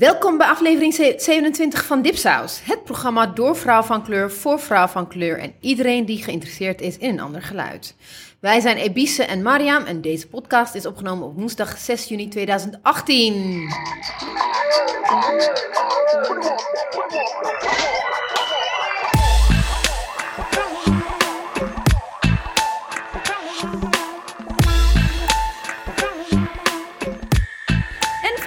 Welkom bij aflevering 27 van Dipsaus. Het programma door vrouw van kleur, voor vrouw van kleur en iedereen die geïnteresseerd is in een ander geluid. Wij zijn Ebisse en Mariam en deze podcast is opgenomen op woensdag 6 juni 2018.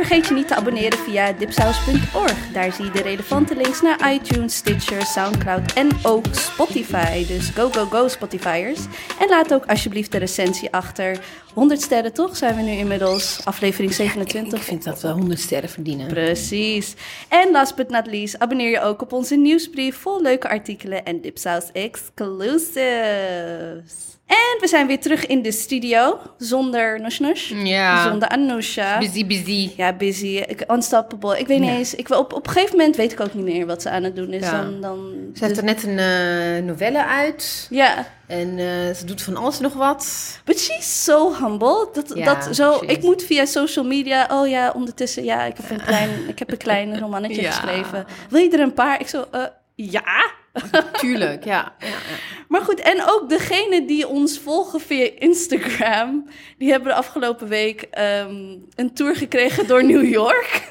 Vergeet je niet te abonneren via dipsaus.org. Daar zie je de relevante links naar iTunes, Stitcher, Soundcloud en ook Spotify. Dus go, go, go Spotifyers. En laat ook alsjeblieft de recensie achter. 100 sterren toch zijn we nu inmiddels, aflevering 27. Ik vind dat we 100 sterren verdienen. Precies. En last but not least, abonneer je ook op onze nieuwsbrief vol leuke artikelen en Dipsaus exclusives. En we zijn weer terug in de studio, zonder Nush, Ja. zonder Anousha. Busy, busy. Ja, busy, unstoppable. Ik weet niet Ja. eens, ik, op, op een gegeven moment weet ik ook niet meer wat ze aan het doen is. Ja. Dan, dan, Ze heeft er net een eh, novelle uit ja, en eh, ze doet van alles nog wat. but she's so humble. Dat, Ja, dat zo, ik moet via social media, oh ja, ondertussen, ja, ik heb een klein, ik heb een klein romannetje geschreven. Wil je er een paar? Ik zo, eh, ja. Tuurlijk, ja. ja, ja. Maar goed, en ook degene die ons volgen via Instagram, die hebben de afgelopen week ehm, een tour gekregen door New York.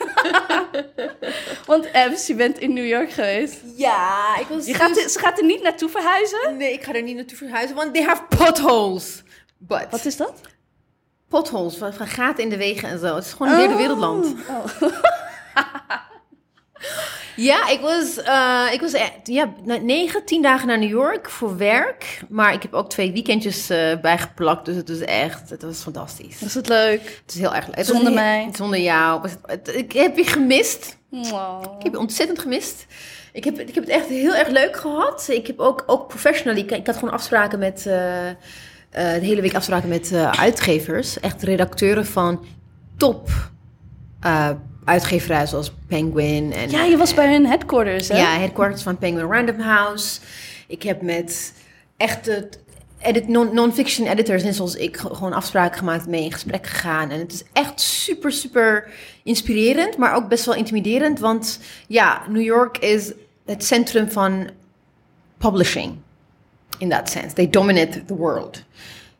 Want Ems, je bent in New York geweest. Ja, ik was Je gaat er- ze gaat er niet naartoe verhuizen? Nee, ik ga er niet naartoe verhuizen, want they have potholes. But, Wat is dat? potholes, van, van gaten in de wegen en zo. Het is gewoon een derde wereldland. Oh. Ja, ik was, eh, ik was echt, ja, negen, tien dagen naar New York voor werk. Maar ik heb ook twee weekendjes eh, bijgeplakt, dus het was echt, het was fantastisch. Was het leuk? Het is heel erg leuk. Zonder mij. Zonder jou. Ik heb je gemist. Oh. Ik heb je ontzettend gemist. Ik heb, ik heb het echt heel erg leuk gehad. Ik heb ook, ook professionally... Ik, ik had gewoon afspraken met... eh, de hele week afspraken met uitgevers. Echt redacteuren van top uitgeverijen zoals Penguin. En, Ja, je was bij hun headquarters, hè? ja, headquarters van Penguin Random House. Ik heb met echte edit, non- non-fiction editors, net zoals ik, ge- gewoon afspraken gemaakt, mee in gesprek gegaan. En het is echt super, super inspirerend, maar ook best wel intimiderend. Want ja, New York is het centrum van publishing. In that sense. They dominate the world.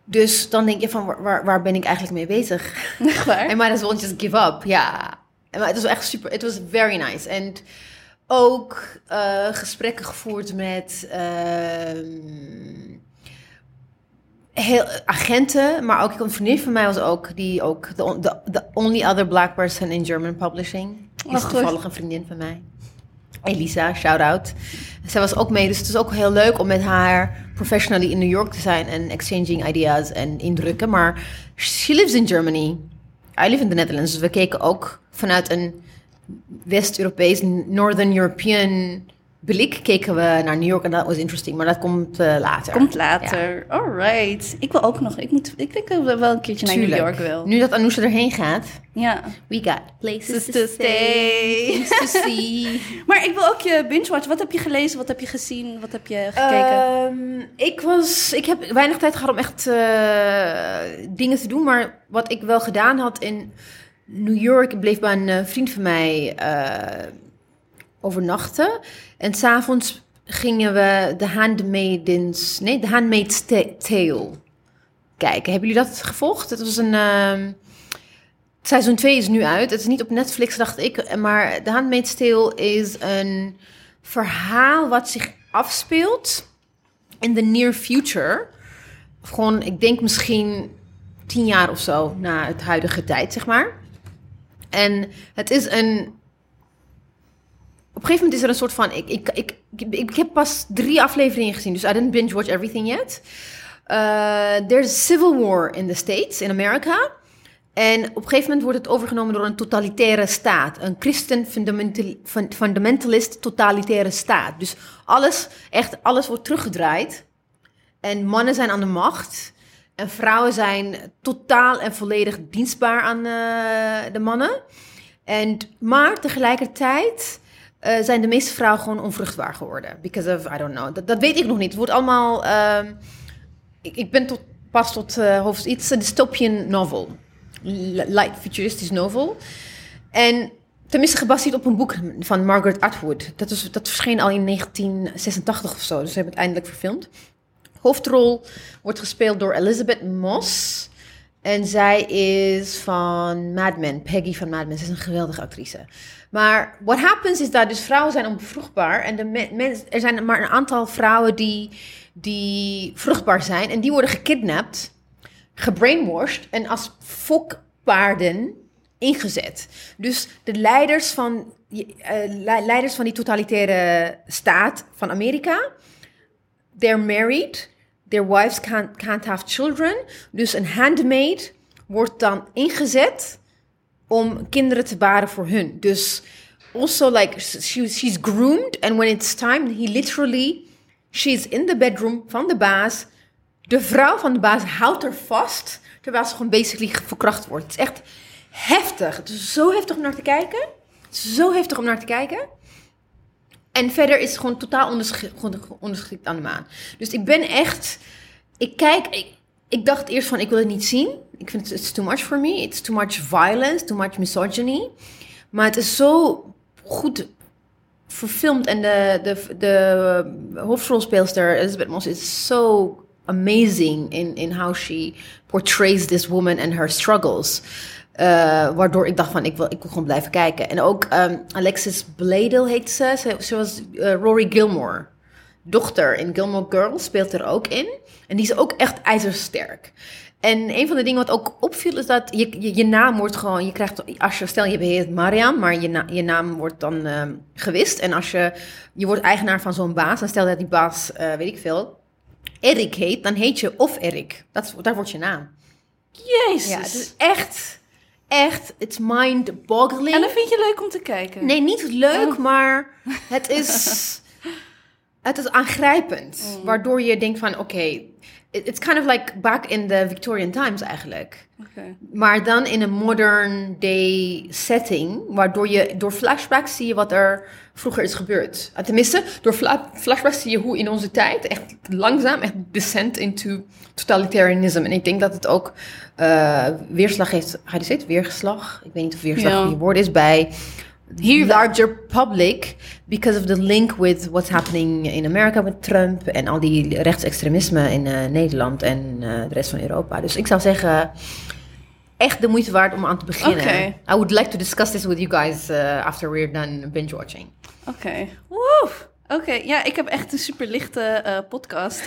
Dus dan denk je van, waar- waar, waar ben ik eigenlijk mee bezig? Echt waar? I might as well just give up. Ja. Maar het was echt super. Het was very nice. En ook eh, gesprekken gevoerd met ehm, heel, agenten. Maar ook een vriendin van mij was ook die ook the only other black person in German publishing. Die is toevallig een vriendin van mij. Elisa, shout out. Zij was ook mee, dus het is ook heel leuk om met haar professionally in New York te zijn en exchanging ideas en indrukken. Maar she lives in Germany. I live in the Netherlands. Dus we keken ook vanuit een West-Europees, Northern European blik keken we naar New York en dat was interesting. Maar dat komt eh, later. Komt Ja, later. Alright. Ik wil ook nog, ik, moet, ik denk dat we wel een keertje naar New. York wil. Nu dat Anousha erheen gaat, Ja. we got places to to stay, things to see. Maar ik wil ook je binge-watch. Wat heb je gelezen? Wat heb je gezien? Wat heb je gekeken? Ehm, ik, was, ik heb weinig tijd gehad om echt eh, dingen te doen. Maar wat ik wel gedaan had in New York... Bleef bij een eh, vriend van mij eh, overnachten. En s'avonds gingen we The Handmaidens... Nee, The Handmaid's Ta- Tale kijken. Hebben jullie dat gevolgd? Het was een... ehm, Seizoen 2 is nu uit. Het is niet op Netflix, dacht ik. Maar The Handmaid's Tale is een verhaal wat zich afspeelt in de near future. Gewoon, ik denk misschien tien jaar of zo na het huidige tijd, zeg maar. En het is een... Op een gegeven moment is er een soort van... Ik, ik, ik, ik, heb pas drie afleveringen gezien, dus I didn't binge watch everything yet. Uh, there's civil war in the States, in America. En op een gegeven moment wordt het overgenomen door een totalitaire staat. Een christen fundamental, fun- fundamentalist totalitaire staat. Dus alles, echt alles wordt teruggedraaid. En mannen zijn aan de macht. En vrouwen zijn totaal en volledig dienstbaar aan eh, de mannen. En, maar tegelijkertijd eh, zijn de meeste vrouwen gewoon onvruchtbaar geworden. Because of, I don't know. Dat, weet ik nog niet. Het wordt allemaal... ehm, ik, ik ben tot, pas tot uh, hoofd... It's a dystopian novel. Light futuristisch novel. En Tenminste, gebaseerd op een boek van Margaret Atwood. Dat, is, dat verscheen al in 1986 of zo. Dus ze hebben het eindelijk verfilmd. Hoofdrol wordt gespeeld door Elizabeth Moss. En zij is van Mad Men, Peggy van Mad Men. Ze is een geweldige actrice. Maar what happens is dat dus vrouwen zijn onbevruchtbaar. En de er zijn maar een aantal vrouwen die, die vruchtbaar zijn. En die worden gekidnapt, gebrainwashed en als fokpaarden ingezet. Dus de leiders van, le- leiders van die totalitaire staat van Amerika they're married, their wives can't, can't have children. Dus een handmaid wordt dan ingezet om kinderen te baren voor hun. Dus also like she, she's groomed and when it's time, he literally, she's in the bedroom van de baas. De vrouw van de baas houdt er vast, terwijl ze gewoon basically verkracht wordt. Het is echt heftig. Het is zo heftig om naar te kijken. Het is zo heftig om naar te kijken. En verder is het gewoon totaal gewoon onderschikt aan de maan. Dus ik ben echt. Ik kijk. Ik, dacht eerst van ik wil het niet zien. Ik vind het too much for me. It's too much violence, too much misogyny. Maar het is zo goed verfilmd. En de, de, de hoofdrolspeelster Elizabeth Moss is so amazing in, in how she portrays this woman and her struggles. Eh, waardoor ik dacht van, ik wil, ik wil gewoon blijven kijken. En ook ehm, Alexis Bledel heet ze. Ze, ze was eh, Rory Gilmore. Dochter in Gilmore Girls speelt er ook in. En die is ook echt ijzersterk. En een van de dingen wat ook opviel is dat je, je, je naam wordt gewoon... Je krijgt, als je, stel je heet Mariam, maar je, na- je naam wordt dan ehm, gewist. En als je, je wordt eigenaar van zo'n baas. En stel dat die baas, eh, weet ik veel, Erik heet. Dan heet je of Erik. Dat, daar wordt je naam. Jezus. Ja, het is echt, echt, it's mind-boggling. En dat vind je leuk om te kijken? Nee, niet leuk, Oh. maar het is, het is aangrijpend. Mm. Waardoor je denkt van, oké, it's kind of like back in the Victorian times eigenlijk. Maar dan in een modern day setting, waardoor je door flashbacks zie je wat er vroeger is gebeurd. Ah, Tenminste, door fla- flashbacks zie je hoe in onze tijd echt langzaam echt descent into totalitarianism. En ik denk dat het ook eh, weerslag heeft, ga je dit? Weergeslag? Ik weet niet of weerslag Ja. goede woord is bij Hier wel. larger public because of the link with what's happening in America met Trump en al die rechtsextremisme in eh, Nederland en eh, de rest van Europa. Dus ik zou zeggen, echt de moeite waard om aan te beginnen. I would like to discuss this with you guys uh, after we're done binge watching. Oké. Woe. Oké, ja, ik heb echt een super lichte eh, podcast.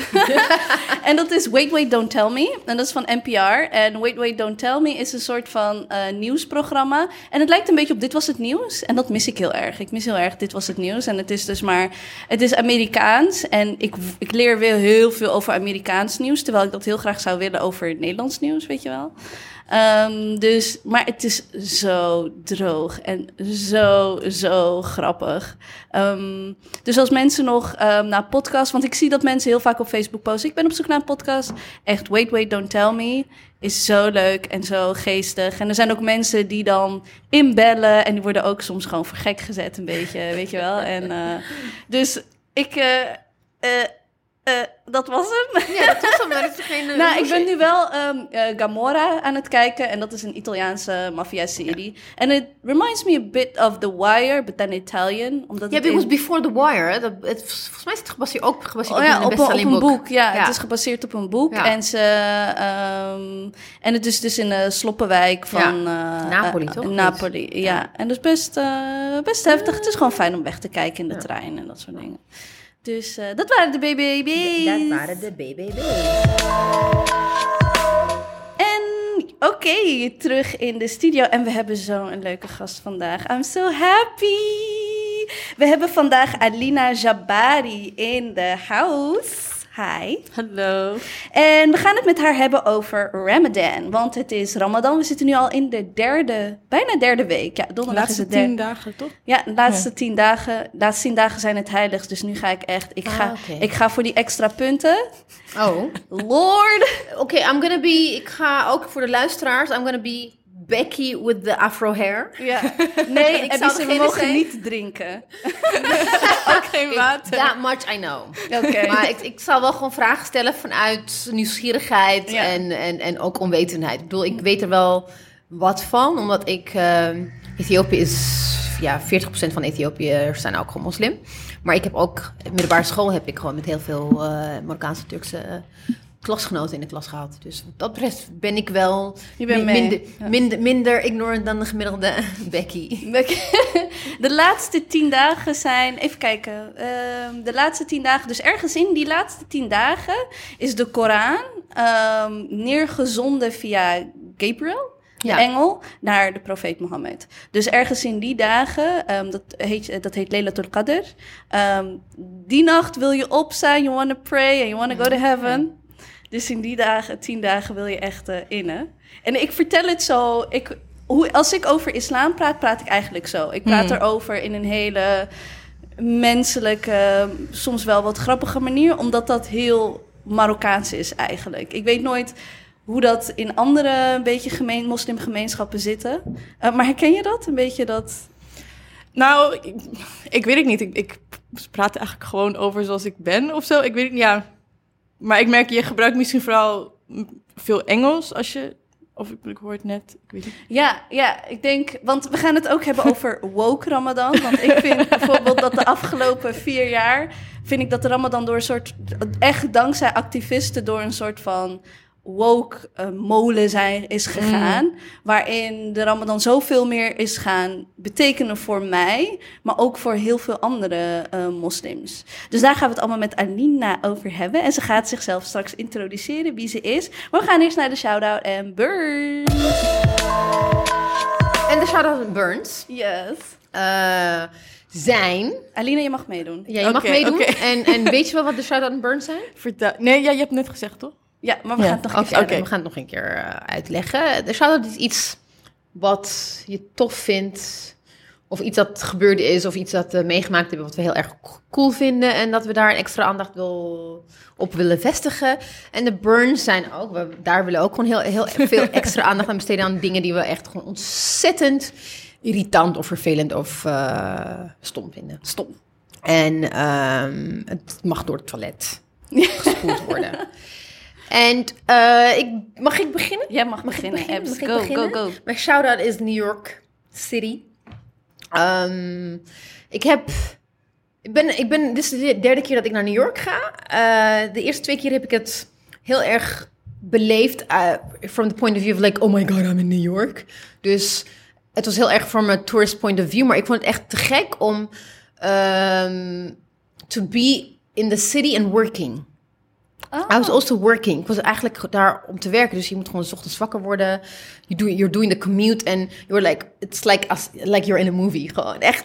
en dat is Wait, Wait, Don't Tell Me. En dat is van NPR. En Wait, Wait, Don't Tell Me is een soort van eh, nieuwsprogramma. En het lijkt een beetje op Dit Was Het Nieuws. En dat mis ik heel erg. Ik mis heel erg Dit Was Het Nieuws. En het is dus maar... Het is Amerikaans. En ik, ik leer weer heel veel over Amerikaans nieuws. Terwijl ik dat heel graag zou willen over Nederlands nieuws, weet je wel. Ehm, dus, maar het is zo droog en zo, zo grappig. Ehm, dus als mensen nog ehm, naar podcast, want ik zie dat mensen heel vaak op Facebook posten. Ik ben op zoek naar een podcast. Echt, wait, wait, don't tell me. Is zo leuk en zo geestig. En er zijn ook mensen die dan inbellen en die worden ook soms gewoon voor gek gezet, een beetje, weet je wel. En eh, dus ik, eh, eh, eh, dat was hem. Ja, dat was hem, maar is geen... Nou, ik ben nu wel ehm eh, Gamora aan het kijken. En dat is een Italiaanse maffia-serie. En it reminds me a bit of The Wire, but then Italian. Omdat Ja, het because in- Before the Wire, hè, dat, het, volgens mij is het gebaseerd, ook gebaseerd Oh op ja, een op, een- op een boek. boek. Ja, Ja. het is gebaseerd op een boek. Ja. En, ze, ehm, en het is dus in de Sloppenwijk van... eh, Napoli, eh, toch? Napoli, ja. En dat is best, eh, best heftig. Het is gewoon fijn om weg te kijken in de trein en dat soort dingen. Dus eh, dat waren de BBB's. Dat waren de BBB. En oké, terug in de studio. En we hebben zo'n leuke gast vandaag. I'm so happy. We hebben vandaag Alina Jabari in the house. Hi. Hallo. En we gaan het met haar hebben over Ramadan. Want het is Ramadan. We zitten nu al in de derde, bijna derde week. Ja, De donderdag is laatste het derde. tien dagen, toch? Ja, de laatste tien dagen. De laatste tien dagen zijn het heiligst. Dus nu ga ik echt. Ik ga, Ah, oké. ik ga voor die extra punten. Oh. Lord. Oké, I'm gonna be, ik ga ook voor de luisteraars, I'm gonna be Becky with the afro hair. Ja. Nee, Ik en zou ze degene mogen zijn- niet drinken. Ook geen water. That much I know. Oké. Maar ik, ik zal wel gewoon vragen stellen vanuit nieuwsgierigheid Ja. en, en, en ook onwetendheid. Ik bedoel, ik weet er wel wat van, omdat ik... ehm, Ethiopië is ja, 40% van Ethiopiërs zijn ook gewoon moslim. Maar ik heb ook, middelbare school heb ik gewoon met heel veel eh, Marokkaanse Turkse klasgenoten in de klas gehad. Dus wat dat betreft ben ik wel Je bent mi- mee. minder, Ja. minder, minder ignorant dan de gemiddelde Becky. De laatste tien dagen zijn, even kijken, ehm, de laatste tien dagen, dus ergens in die laatste tien dagen is de Koran ehm, neergezonden via Gabriel, de Ja. engel, naar de profeet Mohammed. Dus ergens in die dagen, ehm, dat, heet, dat heet Laylatul Qadr, die nacht wil je opstaan, you want to pray and you want to go to heaven. Dus in die dagen, tien dagen wil je echt eh, innen. En ik vertel het zo. Ik, hoe, als ik over islam praat, praat ik eigenlijk zo. Ik praat Hmm. erover in een hele menselijke, soms wel wat grappige manier, omdat dat heel Marokkaans is eigenlijk. Ik weet nooit hoe dat in andere een beetje gemeen, moslimgemeenschappen zitten. Eh, maar herken je dat? Een beetje dat. Nou, ik, ik weet het niet. Ik, ik praat eigenlijk gewoon over zoals ik ben of zo. Ik weet het niet, ja. Maar ik merk, je gebruikt misschien vooral veel Engels als je... Of ik, ik hoor het net, ik weet niet. Ja, ja, ik denk, want we gaan het ook hebben over woke Ramadan. Want ik vind bijvoorbeeld dat de afgelopen vier jaar, vind ik dat de Ramadan door een soort, echt dankzij activisten, door een soort van woke eh, molen zijn, is gegaan. Waarin de Ramadan zoveel meer is gaan betekenen voor mij, maar ook voor heel veel andere eh, moslims. Dus daar gaan we het allemaal met Alina over hebben. En ze gaat zichzelf straks introduceren wie ze is. Maar we gaan eerst naar de shout-out en burn. En de shout-out Burns Yes. eh, zijn... Alina, je mag meedoen. Ja, je mag meedoen. En, en weet je wel wat de shout-out Burns zijn? Vertel, nee, ja, je hebt net gezegd, toch? Ja, maar we gaan het nog even oké, we gaan het nog een keer eh, uitleggen. Shout-out is iets wat je tof vindt. Of iets dat gebeurd is. Of iets dat we meegemaakt hebben wat we heel erg cool vinden. En dat we daar een extra aandacht wil, op willen vestigen. En de burns zijn ook. We, daar willen we ook gewoon heel, heel veel extra aandacht aan besteden. Aan dingen die we echt gewoon ontzettend irritant of vervelend of eh, stom vinden. Stom. En ehm, het mag door het toilet gespoeld worden. En eh, ik, mag ik beginnen? Jij mag, beginnen. Mag Go, beginnen? go, go. Mijn shout-out is New York City. Ehm, ik heb... Ik ben, ik ben, dit is de derde keer dat ik naar New York ga. Eh, de eerste twee keer heb ik het heel erg beleefd. eh, from the point of view of like, oh my god, I'm in New York. Dus het was heel erg from a tourist point of view. Maar ik vond het echt te gek om ehm, to be in the city and working. Oh. I was also working. Ik was eigenlijk daar om te werken. Dus je moet gewoon 's ochtends wakker worden. You do, you're doing the commute. And you're like, it's like, as, like you're in a movie. Gewoon echt.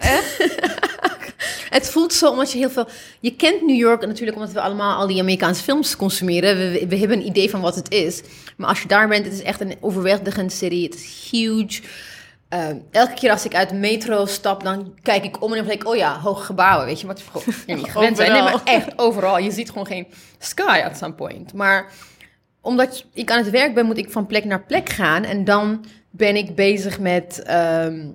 het voelt zo omdat je heel veel... Je kent New York natuurlijk omdat we allemaal al die Amerikaanse films consumeren. We, we hebben een idee van wat het is. Maar als je daar bent, het is echt een overweldigende city. Het is huge. Ehm, elke keer als ik uit de metro stap, dan kijk ik om en dan denk ik, oh ja, hoge gebouwen, weet je, wat gewoon hier niet gewend zijn. Nee, maar echt overal. Je ziet gewoon geen sky at some point. Maar omdat ik aan het werk ben, moet ik van plek naar plek gaan. En dan ben ik bezig met, ehm,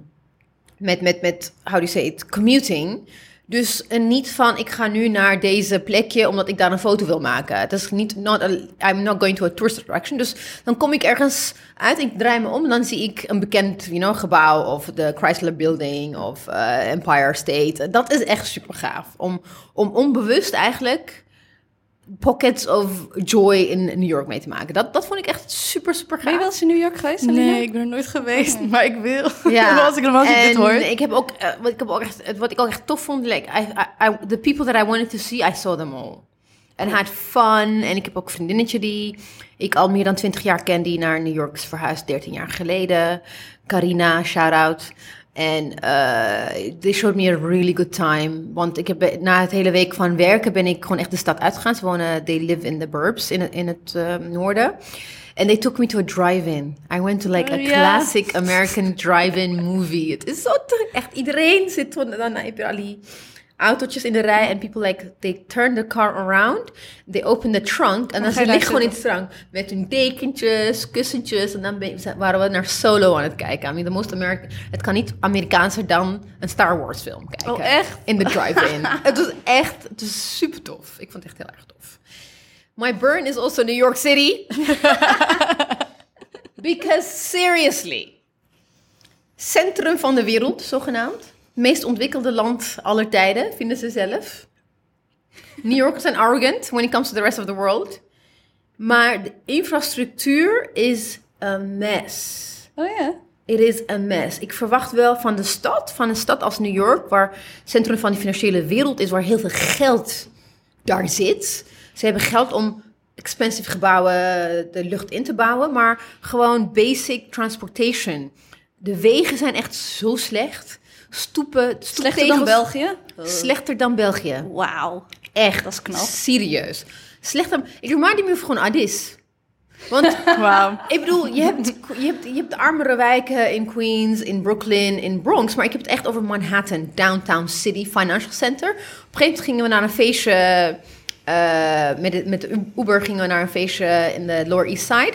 met, met, met how do you say it, commuting. Dus en niet van, ik ga nu naar deze plekje omdat ik daar een foto wil maken. Het is niet, not a- I'm not going to a tourist attraction. Dus dan kom ik ergens uit, ik draai me om en dan zie ik een bekend you know, gebouw of de Chrysler Building of eh, Empire State. Dat is echt super gaaf. Om, om onbewust eigenlijk pockets of joy in New York mee te maken. Dat, dat vond ik echt super, super gaaf. Ben je wel eens in New York geweest, Alina? Nee, ik ben er nooit geweest, maar ik wil. Ja, als ik, als ik dit en hoor. Ik heb ook, eh, wat, ik heb ook echt, wat ik ook echt tof vond, like, I, I, I- the people that I wanted to see, I saw them all. En had fun. En ik heb ook een vriendinnetje die ik al meer dan 20 jaar ken, die naar New York is verhuisd, 13 jaar geleden. Carina, shout-out. En eh they showed me a really good time. Want ik heb na het hele week van werken ben ik gewoon echt de stad uitgegaan. Ze wonen, they live in the burbs in, het- in het eh, noorden. And they took me to a drive-in. I went to like a Oh, ja. classic American drive-in movie. Het is zo echt iedereen zit dan dan heb je al die autootjes in de rij en people like they turn the car around, they open the trunk en dan ze liggen gewoon in de trunk met hun dekentjes, kussentjes en dan ben- waren we naar Solo aan het kijken. I mean, the most American. Het kan niet Amerikaanser dan een Star Wars film kijken. Oh, echt? In de drive-in. het was echt, het was super tof. Ik vond het echt heel erg tof. My burn is also New York City. Because seriously, centrum van de wereld, zogenaamd. Meest ontwikkelde land aller tijden, vinden ze zelf. New Yorkers zijn arrogant when it comes to the rest of the world. Maar de infrastructuur is a mess. Oh ja. It is a mess. Ik verwacht wel van de stad, van een stad als New York, waar het centrum van de financiële wereld is, waar heel veel geld daar zit. Ze hebben geld om expensive gebouwen de lucht in te bouwen, maar gewoon basic transportation. De wegen zijn echt zo slecht. Stoepen, Slechter dan België? Slechter dan België. Wauw. Echt. Dat is knap. Serieus. Slechter. Ik remind me of gewoon Addis. Want Wauw. ik bedoel, je hebt, je, hebt, je hebt de armere wijken in Queens, in Brooklyn, in Bronx. Maar ik heb het echt over Manhattan, Downtown City Financial Center. Op een gegeven moment gingen we naar een feestje. eh, met, de, met de Uber gingen we naar een feestje in de Lower East Side.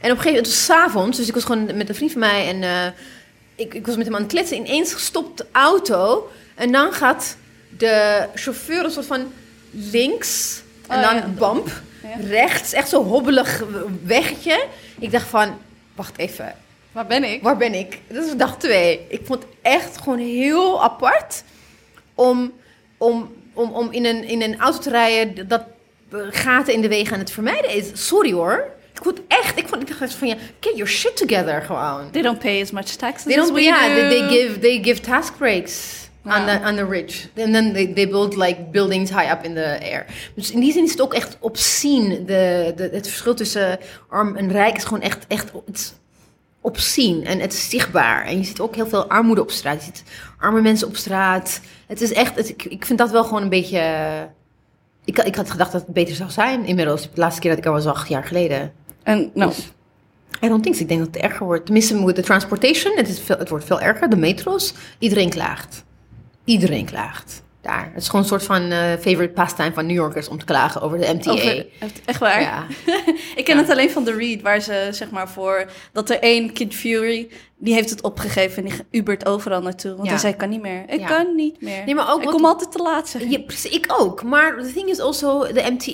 En op een gegeven moment, het was 's avonds, dus ik was gewoon met een vriend van mij en eh, ik, ik was met hem aan het kletsen. Ineens gestopt de auto en dan gaat de chauffeur een soort van links en Oh, dan ja. bump Ja. rechts, echt zo hobbelig weggetje. Ik dacht van, wacht even, Waar ben ik? waar ben ik? Dat is dag twee. Ik vond het echt gewoon heel apart om, om, om, om in, een, in een auto te rijden dat gaten in de wegen aan het vermijden is. Sorry hoor. Ik vond echt, ik vond ik dacht van ja, get your shit together gewoon. They don't pay as much taxes They as don't, we yeah, do. they, they give they give task breaks on the on the rich, and then they, they build like buildings high up in the air. Dus in die zin is het ook echt obscene. De, de, het verschil tussen arm en rijk is gewoon echt echt obscene en het is zichtbaar. En je ziet ook heel veel armoede op straat. Je ziet arme mensen op straat. Het is echt, het, ik, ik vind dat wel gewoon een beetje. Ik, ik had gedacht dat het beter zou zijn inmiddels. De laatste keer dat ik er was, acht jaar geleden. En nou, I don't think. Ik denk dat het erger wordt. Tenminste, de transportation, het, is veel, het wordt veel erger. De metro's, iedereen klaagt. Iedereen klaagt daar. Het is gewoon een soort van eh, favorite pastime van New Yorkers om te klagen over de MTA. over, echt waar. ja. Ik ken Ja. het alleen van The Read, waar ze zeg maar voor dat er één Kid Fury die heeft het opgegeven en die ubert overal naartoe, want Ja. hij zei ik kan niet meer, ik Ja. kan niet meer. Nee, maar ook ik wat- kom altijd te laat. Zeg. Precies, ik ook. Maar de thing is also, de MTA,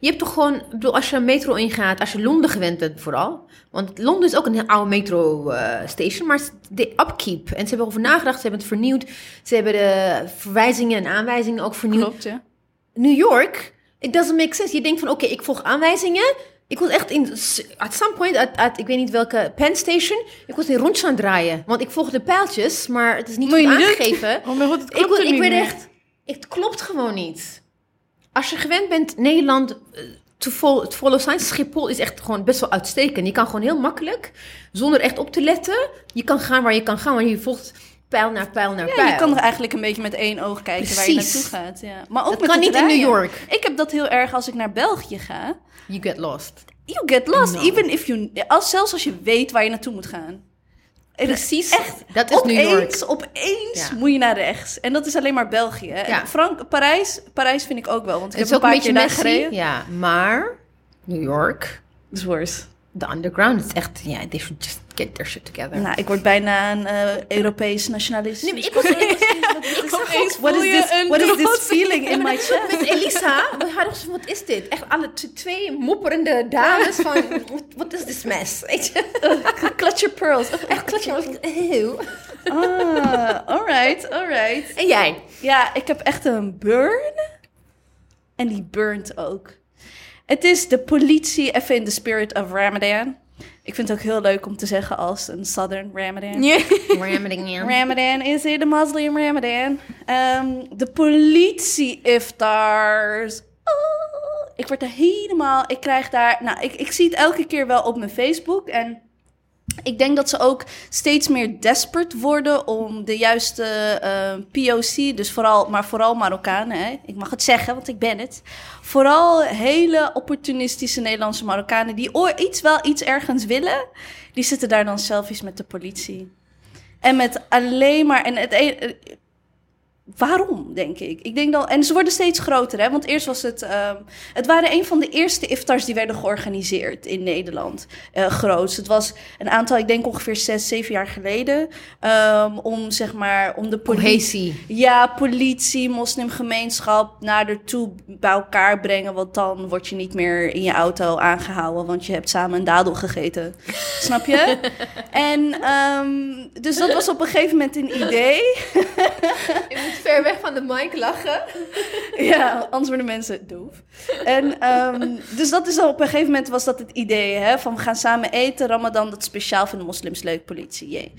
je hebt toch gewoon, bedoel, als je een metro ingaat, als je Londen gewend bent vooral, want Londen is ook een oude metro eh, station, maar de upkeep, en ze hebben erover nagedacht, ze hebben het vernieuwd, ze hebben de verwijzingen en aanwijzingen ook vernieuwd. Klopt, ja. New York, it doesn't make sense. Je denkt van, oké, ik volg aanwijzingen. Ik was echt in, at some point, at, at, ik weet niet welke Penn Station, ik was in rondjes aan het draaien. Want ik volg de pijltjes, maar het is niet goed aangegeven. Oh mijn god, het ik, klopt ik werd meer. echt, het klopt gewoon niet. Als je gewend bent Nederland eh, te te follow signs, Schiphol is echt gewoon best wel uitstekend. Je kan gewoon heel makkelijk, zonder echt op te letten, je kan gaan waar je kan gaan, want je volgt pijl naar pijl naar Ja, pijl. je kan er eigenlijk een beetje met één oog kijken waar je naartoe gaat. Ja. Maar ook Dat met kan niet in. New York. Ik heb dat heel erg als ik naar België ga. You get lost. You get lost, No. even if you, als, zelfs als je weet waar je naartoe moet gaan. Precies, Echt, dat is New opeens, York. opeens Ja. moet je naar rechts. En dat is alleen maar België. Ja. Frank, Parijs, Parijs vind ik ook wel, want ik Het heb is een een paar beetje keer daar gereden. Ja, maar New York, is worse. De underground, is echt, ja, they should just get their shit together. Nou, ik word bijna een eh, Europees nationalist. Nee, maar ik was, ik zag ook, What is this, what is this feeling in my chest? met Elisa, we hadden zo, wat is dit? Echt alle twee mopperende dames van, what, what is this mess? Clutch your pearls. Echt was ik, eeuw. Ah, alright, alright. En jij? Ja, ik heb echt een burn. En die burnt ook. Het is de politie, even in the spirit of Ramadan. Ik vind het ook heel leuk om te zeggen als een Southern Ramadan. Ja. Ramadan is it a Muslim Ramadan? Ehm, de politie iftars. Oh, ik word er helemaal. Ik krijg daar. Nou, ik, ik zie het elke keer wel op mijn Facebook. En ik denk dat ze ook steeds meer desperate worden om de juiste eh, POC, dus vooral, maar vooral Marokkanen, hè? ik mag het zeggen, want ik ben het. Vooral hele opportunistische Nederlandse Marokkanen die ooit iets wel iets ergens willen, die zitten daar dan selfies met de politie. En met alleen maar, en het een, waarom, denk ik? Ik denk dan, en ze worden steeds groter, hè? Want eerst was het, ehm, het waren een van de eerste iftars die werden georganiseerd in Nederland, eh groots. Het was een aantal, ik denk ongeveer zes, zeven jaar geleden, ehm, om zeg maar, om de politie, ja, politie, moslimgemeenschap naar ertoe bij elkaar brengen, want dan word je niet meer in je auto aangehouden, want je hebt samen een dadel gegeten. Snap je? en ehm, dus dat was op een gegeven moment een idee. Ver weg van de mic lachen. Ja, anders worden mensen doof. En ehm, dus dat is al op een gegeven moment was dat het idee, hè, van we gaan samen eten, Ramadan, dat speciaal de moslims leuk, politie.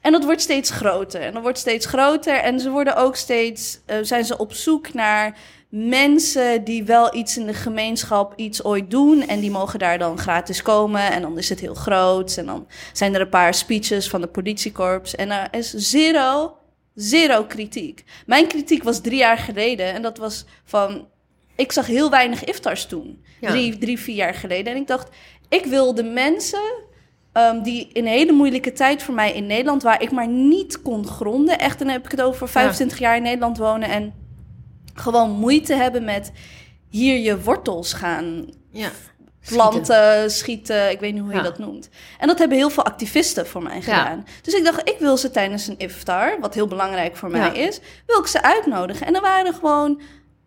En dat wordt steeds groter en dat wordt steeds groter en ze worden ook steeds, eh, zijn ze op zoek naar mensen die wel iets in de gemeenschap iets ooit doen en die mogen daar dan gratis komen en dan is het heel groot en dan zijn er een paar speeches van de politiekorps en er is zero, zero kritiek. Mijn kritiek was drie jaar geleden en dat was van, ik zag heel weinig iftars toen, Ja. drie, drie, vier jaar geleden en ik dacht, ik wil de mensen ehm, die in een hele moeilijke tijd voor mij in Nederland, waar ik maar niet kon gronden. Echt, dan heb ik het over 25 jaar in Nederland wonen en gewoon moeite hebben met hier je wortels gaan Ja. Planten, schieten. Ik weet niet hoe je Ja. dat noemt. En dat hebben heel veel activisten voor mij gedaan. Dus ik dacht, ik wil ze tijdens een iftar, wat heel belangrijk voor mij is, wil ik ze uitnodigen. En er waren gewoon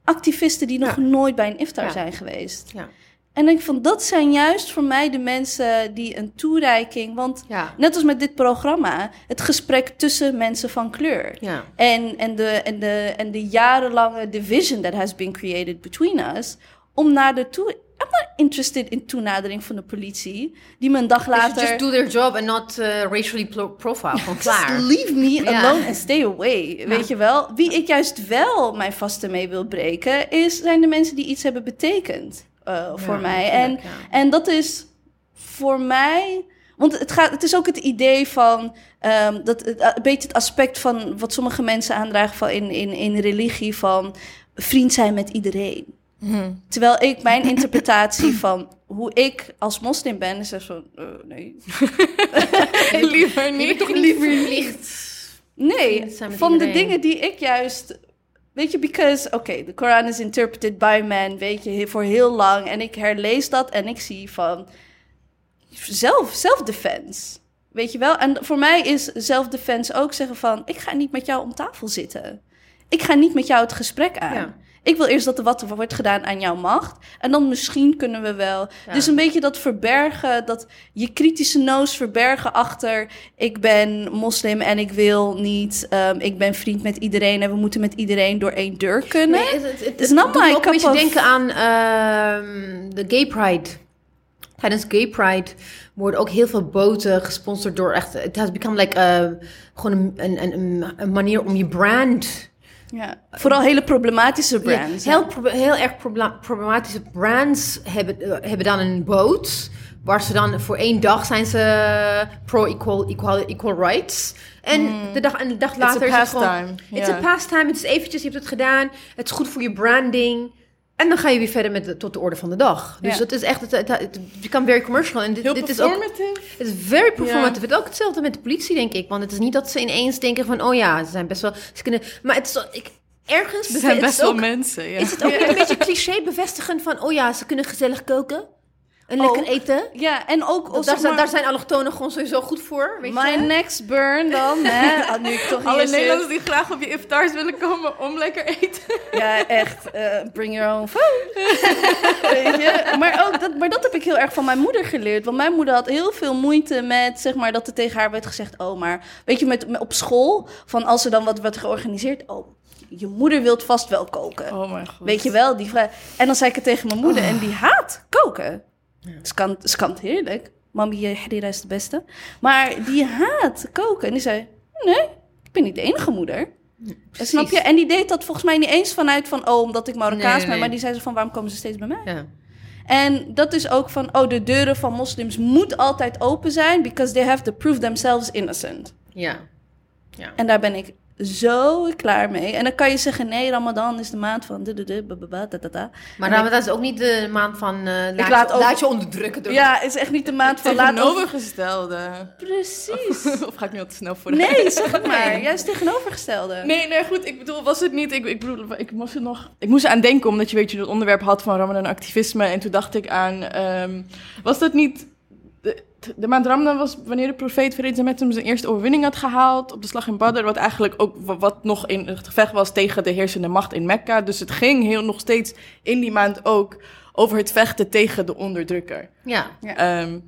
activisten die nog nooit bij een iftar zijn geweest. Ja. En ik van dat zijn juist voor mij de mensen die een toereiking. Want Ja. net als met dit programma, het gesprek tussen mensen van kleur. Ja. En, en, de, en, de, en de jarenlange division that has been created between us. Om naar de toe. I'm not interested in toenadering van de politie. Die me een dag later. just do their job and not uh, racially pro- profile. Gewoon klaar. Just leave me alone and stay away. Weet je wel? Wie ik juist wel mijn vasten mee wil breken, is, zijn de mensen die iets hebben betekend eh, voor mij. En, ja. en dat is voor mij. Want het, gaat, het is ook het idee van. ehm, dat, het, een beetje het aspect van wat sommige mensen aandragen van in, in, in religie: van vriend zijn met iedereen. Terwijl ik, mijn interpretatie van hoe ik als moslim ben, is echt zo. eh, nee. Liever niet. bent toch niet verplicht. Nee, van de dingen die ik juist. Weet je, because, oké, de Koran is interpreted by men, weet je, voor heel lang. En ik herlees dat en ik zie van. Zelf, self-defense. Weet je wel? En voor mij is self-defense ook zeggen van: ik ga niet met jou om tafel zitten. Ik ga niet met jou het gesprek aan. Ja. Ik wil eerst dat er wat wordt gedaan aan jouw macht. En dan misschien kunnen we wel. Ja. Dus een beetje dat verbergen, dat je kritische noos verbergen achter. Ik ben moslim en ik wil niet. ehm, ik ben vriend met iedereen en we moeten met iedereen door één deur kunnen. Nee, het, het, het, not doet me ook een beetje of- denken aan ehm, de Gay Pride. Tijdens Gay Pride worden ook heel veel boten gesponsord door echt... Het has become like eh, gewoon een, een, een, een manier om je brand... Ja. Vooral hele problematische brands. Ja, heel, heel erg proble- problematische brands hebben, eh, hebben dan een boot... Waar ze dan voor één dag zijn ze pro-equal equal, equal rights. En, de dag, en de dag later is het gewoon... pastime, It's ja. a pastime. Het is eventjes, je hebt het gedaan. Het is goed voor je branding. En dan ga je weer verder met de, tot de orde van de dag. Dus Ja. het is echt, het, het, het become very commercial. En dit, Heel dit is ook, het is very performative. Het is ook hetzelfde met de politie, denk ik. Want het is niet dat ze ineens denken van, oh ja, ze zijn best wel, ze kunnen, maar het is, ik, ergens Er beve- zijn het best wel ook, mensen, ja. is het ook een beetje cliché bevestigen van, oh ja, ze kunnen gezellig koken en lekker Ook. eten. Ja, en ook... Daar, zijn, maar, daar zijn allochtonen gewoon sowieso goed voor, weet My je. next burn dan, hè? Ah, nu ik toch Alle hier zit. Nederlanders die graag op je iftars willen komen om lekker eten. Ja, echt. eh, bring your own food. Weet je? Maar, ook dat, maar dat heb ik heel erg van mijn moeder geleerd. Want mijn moeder had heel veel moeite met, zeg maar, dat er tegen haar werd gezegd... Oh, maar weet je, met, met- op school, van als er dan wat wordt georganiseerd... Oh, je moeder wilt vast wel koken. Oh mijn god. Weet je wel? Die vraag. En dan zei ik het tegen mijn moeder en die haat koken. Ze kan, het heerlijk. Mami, je harira is de beste. Maar die haat koken. En die zei, nee, ik ben niet de enige moeder. Snap je? En die deed dat volgens mij niet eens vanuit van, oh, omdat ik Marokkaans Nee, ben. nee. Maar die zei ze van, waarom komen ze steeds bij mij? Ja. En dat is ook van, oh, de deuren van moslims moeten altijd open zijn. Because they have to prove themselves innocent. Ja. ja. En daar ben ik zo klaar mee. En dan kan je zeggen, nee, Ramadan is de maand van... du- du- du- ba- ba- ba- da- da- da. Maar dan, dat is ook niet de maand van eh laat, laat je, ook- laat je onderdrukken door Ja, het is echt niet de maand van laat... Tegenovergestelde. Precies. of ga ik nu al te snel voor de Nee, zeg het maar. Juist tegenovergestelde. Nee, nee, goed. Ik bedoel, was het niet... Ik, ik bedoel, ik moest er nog... Ik moest er aan denken, omdat je weet, je het onderwerp had van Ramadan activisme. En toen dacht ik aan... ehm, was dat niet... De, maand Ramadan was wanneer de profeet vrede met hem zijn eerste overwinning had gehaald op de slag in Badr. Wat eigenlijk ook wa- wat nog in het gevecht was tegen de heersende macht in Mekka. Dus het ging heel nog steeds in die maand ook over het vechten tegen de onderdrukker. Ja. Ja. Ehm,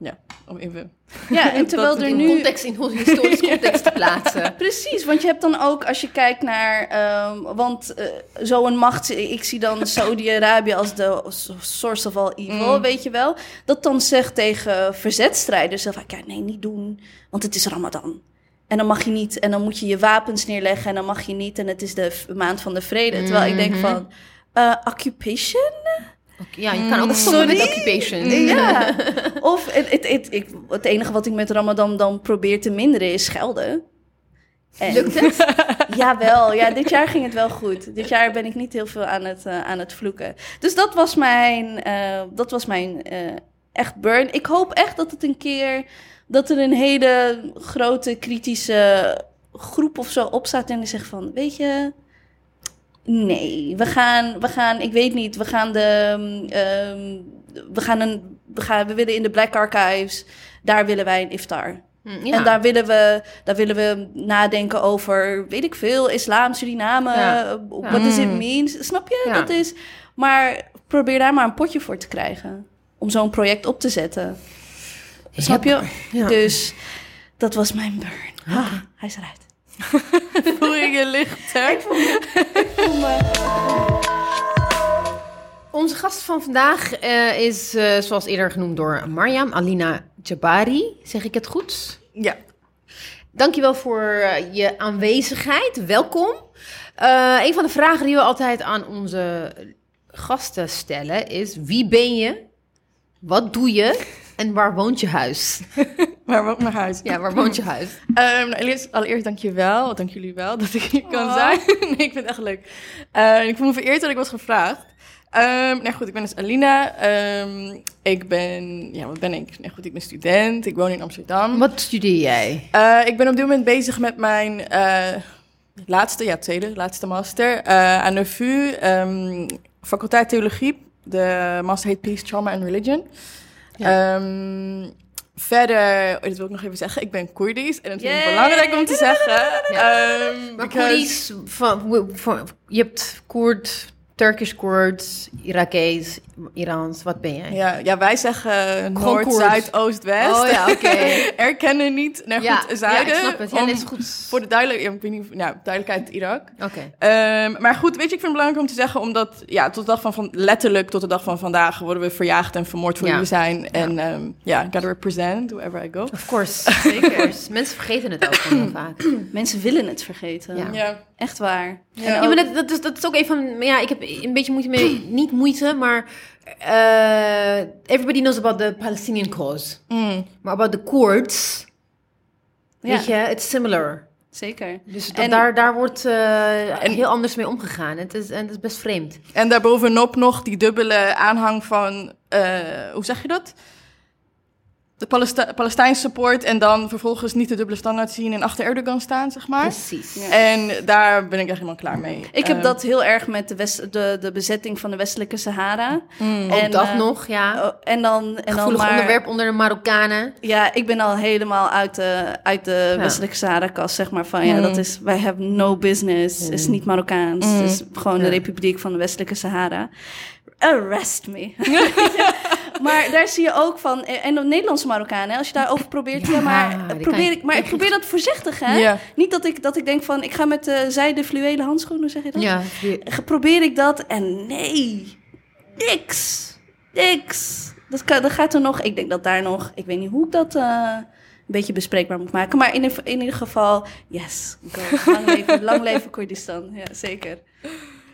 ja, om even... Ja, en terwijl Dat er In nu... context, in historisch context te plaatsen. Precies, want je hebt dan ook, als je kijkt naar, ehm, want eh, zo'n macht, ik zie dan Saudi-Arabië als de source of all evil, Mm. weet je wel, dat dan zegt tegen verzetstrijders, van, ja, nee, niet doen, want het is Ramadan. En dan mag je niet, en dan moet je je wapens neerleggen, en dan mag je niet, en het is de maand van de vrede. Terwijl ik denk Mhm. van, eh, occupation? Ja, je kan ook Sorry? met occupation. Ja. Of het, het, het, ik, het enige wat ik met Ramadan dan probeer te minderen is schelden. En- Lukt het? Jawel, ja, dit jaar ging het wel goed. Dit jaar ben ik niet heel veel aan het, eh, aan het vloeken. Dus dat was mijn, eh, dat was mijn eh, echt burn. Ik hoop echt dat het een keer, dat er een hele grote kritische groep of zo opstaat en die zegt van, weet je, nee, we gaan, we gaan, ik weet niet, we gaan de, ehm, we gaan een, we gaan, we willen in de Black Archives, daar willen wij een iftar. Hm, Ja. En daar willen, we, daar willen we nadenken over, weet ik veel, islam, Suriname, Ja. Ja. what does it Mm. mean? Snap je? Ja. Dat is, maar probeer daar maar een potje voor te krijgen. Om zo'n project op te zetten. Snap je? Ja. Dus dat was mijn burn. Ah, hij is eruit. Voel je je lichter? Onze gast van vandaag eh, is, eh, zoals eerder genoemd door Mariam, Alina Jabari. Zeg ik het goed? Ja. Dankjewel voor eh, je aanwezigheid. Welkom. Een van de vragen die we altijd aan onze gasten stellen is: wie ben je? Wat doe je? En waar woont je huis? Maar woont mijn huis? Ja, waar woont je huis? Ehm, nou, allereerst, allereerst dank je wel. Dank jullie wel dat ik hier kan Oh. zijn. nee, ik vind het echt leuk. Eh, ik voel me vereerd dat ik was gevraagd. Ehm nou goed, ik ben dus Alina. Ehm, ik ben, ja, wat ben ik? Nou goed, ik ben student. Ik woon in Amsterdam. Wat studeer jij? Eh, ik ben op dit moment bezig met mijn eh, laatste, ja, tweede, laatste master eh, aan de VU. ehm, faculteit Theologie. De master heet Peace, Trauma and Religion. Ehm, verder, oh, dit wil ik nog even zeggen, ik ben Koerdisch. En het vind ik Yay! belangrijk om te zeggen. Ehm, Maar because- Koerdisch, van, van- je hebt Koerd, Turkish Koerd, Irakees, Iraans. Wat ben jij? Ja, ja, wij zeggen Noord, Koerd. Zuid, Oost, West. Oh ja, oké. Erkennen niet naar Ja, goed zuiden. ja, ik snap het. Ja, dat is goed. Voor de duidelijk, ja, ik weet niet, nou, duidelijkheid Irak. Oké. Ehm, maar goed, weet je, ik vind het belangrijk om te zeggen, omdat ja, tot de dag van, van letterlijk tot de dag van vandaag worden we verjaagd en vermoord voor Ja. wie we zijn. En ehm, ja, gotta represent wherever I go. Of course. Zeker. Mensen vergeten het ook gewoon heel vaak. Mensen willen het vergeten. Ja. Ja, Echt waar. Ja. Maar dat, dat, is, dat is ook een van... Ja, ik heb een beetje moeite mee... Niet moeite, maar... eh, everybody knows about the Palestinian cause. Mm. Maar about the Kurds... Ja. Weet je, it's similar. Zeker. Dus dat, En- daar, daar wordt eh, En- heel anders mee omgegaan. Het is, en het is best vreemd. En daarbovenop nog die dubbele aanhang van, eh, hoe zeg je dat? De Palesti Palestijnse support en dan vervolgens niet de dubbele standaard zien en achter Erdogan staan, zeg maar. Precies. Ja. En daar ben ik echt helemaal klaar mee. Ik heb Eh, dat heel erg met de, west, de, de bezetting van de westelijke Sahara. mm. Ook En, dat eh, nog, ja. Oh, en dan, en dan Gevoelig maar, onderwerp onder de Marokkanen. Ja, ik ben al helemaal uit de, uit de Ja. westelijke Sahara-kast, zeg maar. Van ja, Mm. dat is, wij have no business. Het is niet Marokkaans. Mm. Het is gewoon Ja. de Republiek van de Westelijke Sahara. Arrest me. maar daar zie je ook van, en de Nederlandse Marokkanen, als je daarover probeert, ja, Ja, maar, kan probeer ik, maar ik probeer dat voorzichtig, hè? Ja. Niet dat ik, dat ik denk van, ik ga met de zijde fluwelen handschoenen, zeg je dat? Ja, probeer ik dat en nee, niks, niks. Dat, kan, dat gaat er nog, ik denk dat daar nog, ik weet niet hoe ik dat eh, een beetje bespreekbaar moet maken. Maar in, ieder- in ieder geval, yes, go. Lang leven, lang leven Koerdistan, ja zeker.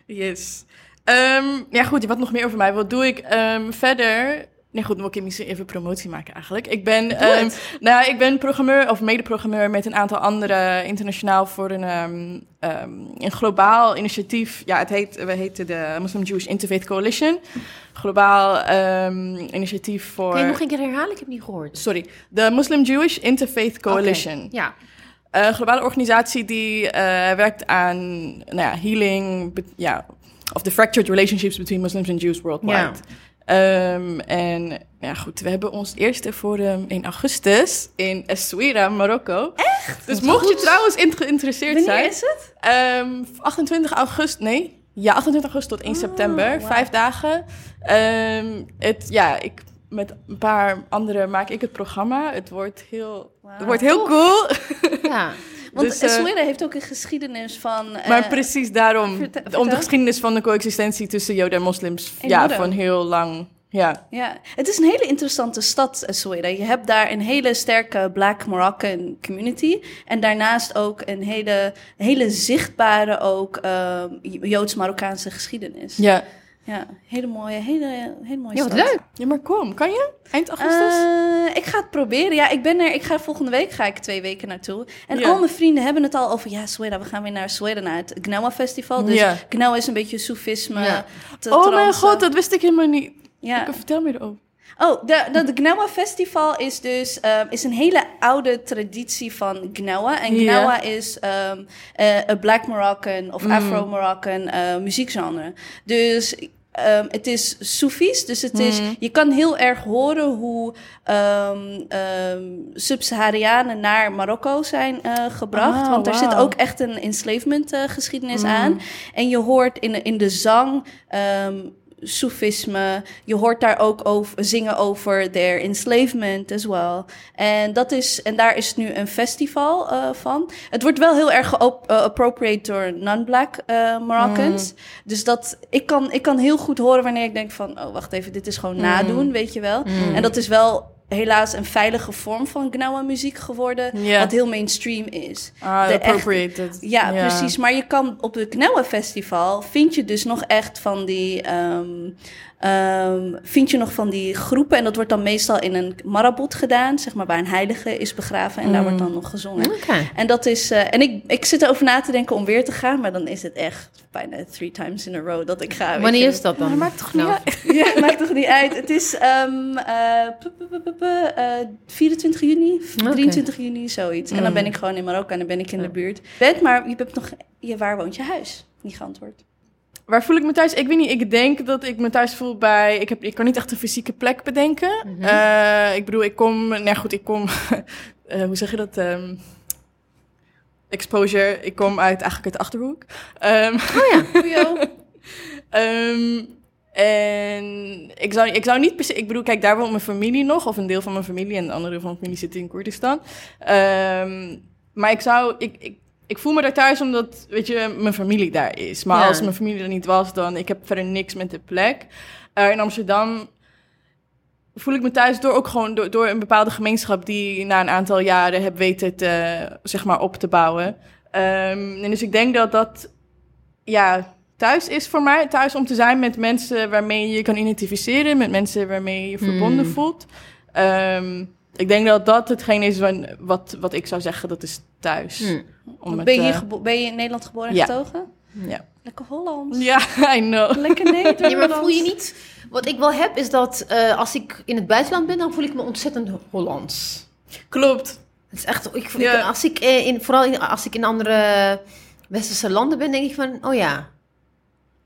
Yes. Ehm, ja, goed, wat nog meer over mij? Wat doe ik? Ehm, verder, Nee, goed, dan moet ik misschien even promotie maken eigenlijk. Ik ben, um, nou, ik ben programmeur of mede-programmeur met een aantal andere internationaal voor een, um, um, een globaal initiatief. Ja, het heet, we heten de Muslim Jewish Interfaith Coalition. Globaal initiatief voor. Kun je nog een keer herhalen? Ik heb niet gehoord. Sorry, de Muslim Jewish Interfaith Coalition. Okay. Ja. Een globale organisatie die uh, werkt aan nou ja, healing, ja, of the fractured relationships between Muslims and Jews worldwide. Ja. Um, en ja, goed, we hebben ons eerste forum in augustus in Essaouira, Marokko. Echt? Dus mocht je trouwens geïnteresseerd Wanneer zijn. is het? Um, 28 augustus, nee. Ja, 28 augustus tot 1 Oh, september. wow. Vijf dagen. Um, het, ja, ik, met een paar anderen maak ik het programma. Het wordt heel, het wordt heel cool. Ja. Want Dus, eh, heeft ook een geschiedenis van... eh, Maar precies daarom, vertel- om de geschiedenis van de coexistentie tussen Joden en moslims, ja, van heel lang. Ja, Ja, het is een hele interessante stad, Essaouira. Je hebt daar een hele sterke Black Moroccan community. En daarnaast ook een hele, hele zichtbare ook eh, Joods-Marokkaanse geschiedenis. ja. Ja, hele mooie, hele, hele mooie Ja, wat stad. leuk. Ja, maar kom, kan je? Eind augustus? Eh, ik ga het proberen. Ja, ik ben er. Ik ga volgende week ga ik twee weken naartoe. En Ja. al mijn vrienden hebben het al over. Ja, Sweden, we gaan weer naar Zweden naar het Gnawa Festival. Dus Ja. Gnawa is een beetje soefisme. Ja. te oh mijn god, dat wist ik helemaal niet. Ja. Vertel me erover. Oh, de, de, de Gnawa Festival is dus eh, is een hele oude traditie van Gnawa. En. Gnawa is ehm, eh, een Black Moroccan of Mm. Afro-Moroccan eh, muziekgenre. Dus ehm, het is Soefies, dus het is, Mm. je kan heel erg horen hoe ehm, Sub-Saharianen naar Marokko zijn eh, gebracht. Ah, want er zit ook echt een enslavement eh, geschiedenis Mm. aan. En je hoort in, in de zang Soefisme. Je hoort daar ook over, zingen over their enslavement as well. En, dat is, en daar is nu een festival eh, van. Het wordt wel heel erg geappropriate door non-black eh, Moroccans. Dus dat, ik, kan, ik kan heel goed horen wanneer ik denk van... oh, wacht even, dit is gewoon nadoen, weet je wel. En dat is wel helaas een veilige vorm van Gnawa muziek geworden... Ja. wat heel mainstream is. Ah, De appropriated. Ja, precies. Maar je kan op het Knauwe Festival vind je dus nog echt van die. ehm, ehm, vind je nog van die groepen. En dat wordt dan meestal in een marabot gedaan, zeg maar, waar een heilige is begraven. En daar wordt dan nog gezongen. En dat is. eh, en ik, ik zit erover na te denken om weer te gaan, maar dan is het echt bijna three times in a row dat ik ga. Wanneer je. is dat dan? Maar maakt toch niet Nou, uit? Ja, maakt toch niet uit. Het is ehm, eh, pu- pu- pu- eh, 24 juni, 23 juni, zoiets. En dan ben ik gewoon in Marokko en dan ben ik in de buurt. Bent, maar je hebt nog, je, waar woont je huis? Niet geantwoord. Waar voel ik me thuis? Ik weet niet. Ik denk dat ik me thuis voel bij. Ik, heb, ik kan niet echt een fysieke plek bedenken. Eh, ik bedoel, ik kom. Nou goed, ik kom. eh, hoe zeg je dat? Ehm, exposure. Ik kom uit eigenlijk uit de achterhoek. Ehm, Goeio. Ehm, en ik zou, ik zou niet per se... Ik bedoel, kijk, daar woont mijn familie nog. Of een deel van mijn familie. En de andere deel van mijn familie zit in Koerdistan. Maar ik zou... Ik, ik, ik voel me daar thuis omdat, weet je, mijn familie daar is. Maar Ja. als mijn familie er niet was, dan... Ik heb verder niks met de plek. Eh, in Amsterdam voel ik me thuis door ook gewoon door, door een bepaalde gemeenschap... die na een aantal jaren heb weten te, zeg maar, op te bouwen. Ehm, en dus ik denk dat dat... Ja, thuis is voor mij. Thuis om te zijn met mensen waarmee je kan identificeren. Met mensen waarmee je je verbonden Hmm. voelt. Ehm, ik denk dat dat hetgeen is wa- wat, wat ik zou zeggen, dat is thuis. Hmm. Om het, ben, je hier eh, ben je in Nederland geboren en ja. getogen? ja. Lekker Hollands. ja, I know. Lekker Nederlands. Ja, maar voel je niet... Wat ik wel heb, is dat eh, als ik in het buitenland ben, dan voel ik me ontzettend Hollands. Klopt. Het is echt... Ik, ik- Ja. als ik, eh, in, vooral in, als ik in andere westerse landen ben, denk ik van... Oh ja.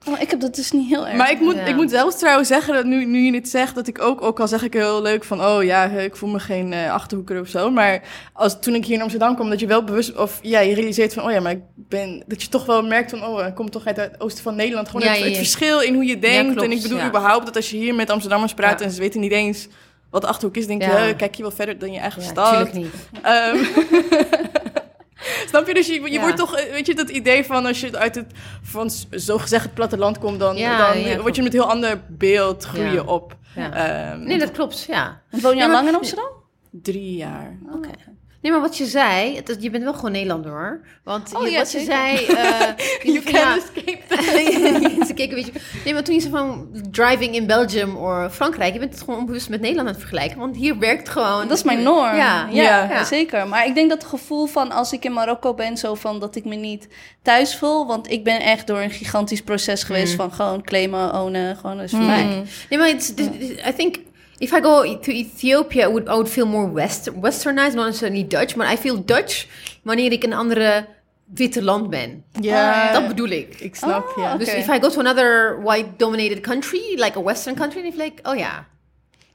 Oh, ik heb dat dus niet heel erg. Maar ik moet, Ja. ik moet zelfs trouwens zeggen, dat nu, nu je het zegt, dat ik ook, ook al zeg ik heel leuk van, oh ja, ik voel me geen eh, achterhoeker of zo. Maar als, toen ik hier in Amsterdam kwam, dat je wel bewust, of ja, je realiseert van, oh ja, maar ik ben, dat je toch wel merkt van, oh, ik kom toch uit het oosten van Nederland. Gewoon Ja, het, ja, het ja. verschil in hoe je denkt. klopt, en ik bedoel ja. überhaupt dat als je hier met Amsterdammers praat Ja. en ze weten niet eens wat de Achterhoek is, denk je, Ja. "Huh, kijk je wel verder dan je eigen Ja, stad. natuurlijk niet. Ehm, Snap je? Dus je, je Ja. wordt toch, eh, weet je, dat idee van als je uit het, van zogezegd het platteland komt, dan, Ja, dan ja, word je met een heel ander beeld groeien Ja. op. Ja. Ehm, Nee, dat klopt, ja. Woon je Ja, al lang in Amsterdam? Drie jaar. Oké. Nee, maar wat je zei, het, je bent wel gewoon Nederlander hoor. Want Oh, je, ja, wat je zei... eh, You ja, escape that. te kijken, weet je. Nee, maar toen je zo van driving in Belgium of Frankrijk, je bent het gewoon onbewust met Nederland aan het vergelijken. Want hier werkt gewoon. Dat is mijn norm. Ja, Ja, zeker. Maar ik denk dat het gevoel van als ik in Marokko ben, zo van dat ik me niet thuis voel. Want ik ben echt door een gigantisch proces geweest van gewoon claimen, ownen. Gewoon, dat is voor mij. Nee, maar it's, I think if I go to Ethiopia, I would, I would feel more west, westernized, not necessarily Dutch, maar I feel Dutch wanneer ik een andere witte land ben. Ja, Dat bedoel ik. ik snap, Ah, ja. Dus if I go to another white-dominated country, like a western country, dan denk ik, oh ja.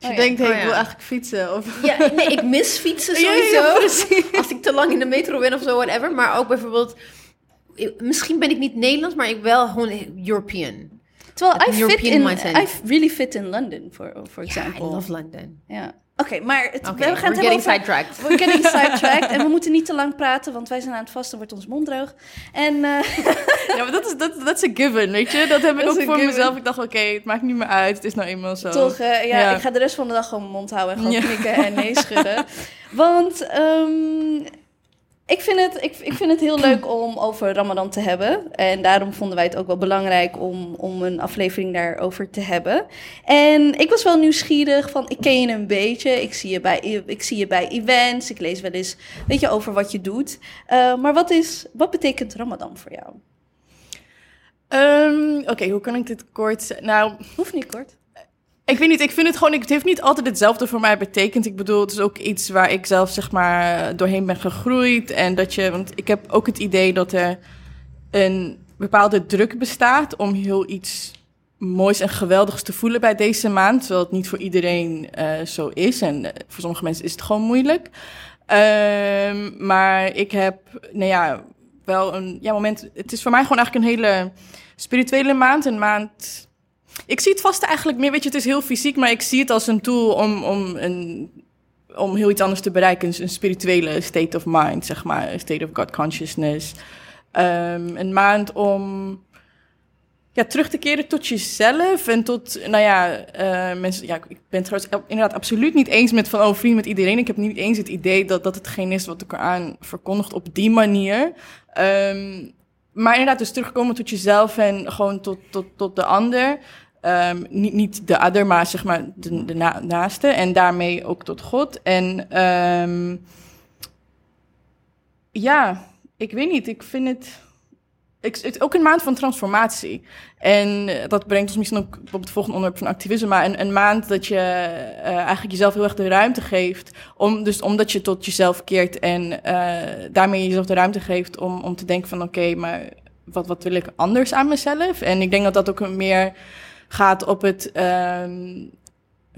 Als je Oh denkt, hey, Oh, ik wil eigenlijk fietsen. Of... Ja, nee, ik mis fietsen sowieso. ja. Als ik te lang in de metro ben of zo, whatever. Maar ook bijvoorbeeld, ik- misschien ben ik niet Nederlands, maar ik wel gewoon European. Terwijl I fit in, mindset. I really fit in London, for, for I example. love London. Ja. Oké, maar het, we gaan we're het getting over... sidetracked. We're getting sidetracked. en we moeten niet te lang praten, want wij zijn aan het vasten, wordt ons mond droog. En eh, Ja, maar dat is, dat, dat is een given, weet je. Dat heb ik ook voor given. mezelf. Ik dacht, oké, het maakt niet meer uit. Het is nou eenmaal zo. toch, eh, ja, Ja. ik ga de rest van de dag gewoon mijn mond houden en gewoon Ja. knikken en nee schudden. Want ehm, ik, vind het, ik, ik vind het heel leuk om over Ramadan te hebben. En daarom vonden wij het ook wel belangrijk om, om een aflevering daarover te hebben. En ik was wel nieuwsgierig van, ik ken je een beetje. Ik zie je bij, ik zie je bij events. Ik lees wel eens, weet je, over wat je doet. Eh, maar wat, is, wat betekent Ramadan voor jou? Ehm, oké, hoe kan ik dit kort? Nou, Hoeft niet kort. Ik weet niet. Ik vind het gewoon... Het heeft niet altijd hetzelfde voor mij betekend. Ik bedoel, het is ook iets waar ik zelf, zeg maar, doorheen ben gegroeid. En dat je... Want ik heb ook het idee dat er een bepaalde druk bestaat om heel iets moois en geweldigs te voelen bij deze maand. Terwijl het niet voor iedereen eh, zo is. En eh, voor sommige mensen is het gewoon moeilijk. Ehm, maar ik heb, nou ja, wel een ja, moment. Het is voor mij gewoon eigenlijk een hele spirituele maand. Een maand. Ik zie het vast eigenlijk meer, weet je, het is heel fysiek, maar ik zie het als een tool om, om, een, om heel iets anders te bereiken. Een, spirituele state of mind, zeg maar. State of God consciousness. Ehm, een maand om ja, terug te keren tot jezelf en tot, nou ja, eh, mensen. Ja, ik ben trouwens inderdaad absoluut niet eens met van, oh, vriend met iedereen. Ik heb niet eens het idee dat dat hetgeen is wat de Koran verkondigt op die manier. Ehm, maar inderdaad, dus terugkomen tot jezelf en gewoon tot, tot, tot de ander. Ehm, niet, niet de ander, maar zeg maar de, de na- naaste. En daarmee ook tot God. En ehm, ja, ik weet niet. Ik vind het, ik, het ook een maand van transformatie. En eh, dat brengt ons misschien ook op het volgende onderwerp van activisme. Maar een, een maand dat je eh, eigenlijk jezelf heel erg de ruimte geeft. Om, dus omdat je tot jezelf keert en eh, daarmee jezelf de ruimte geeft om, om te denken van oké, maar wat, wat wil ik anders aan mezelf? En ik denk dat dat ook een meer gaat op het. ehm,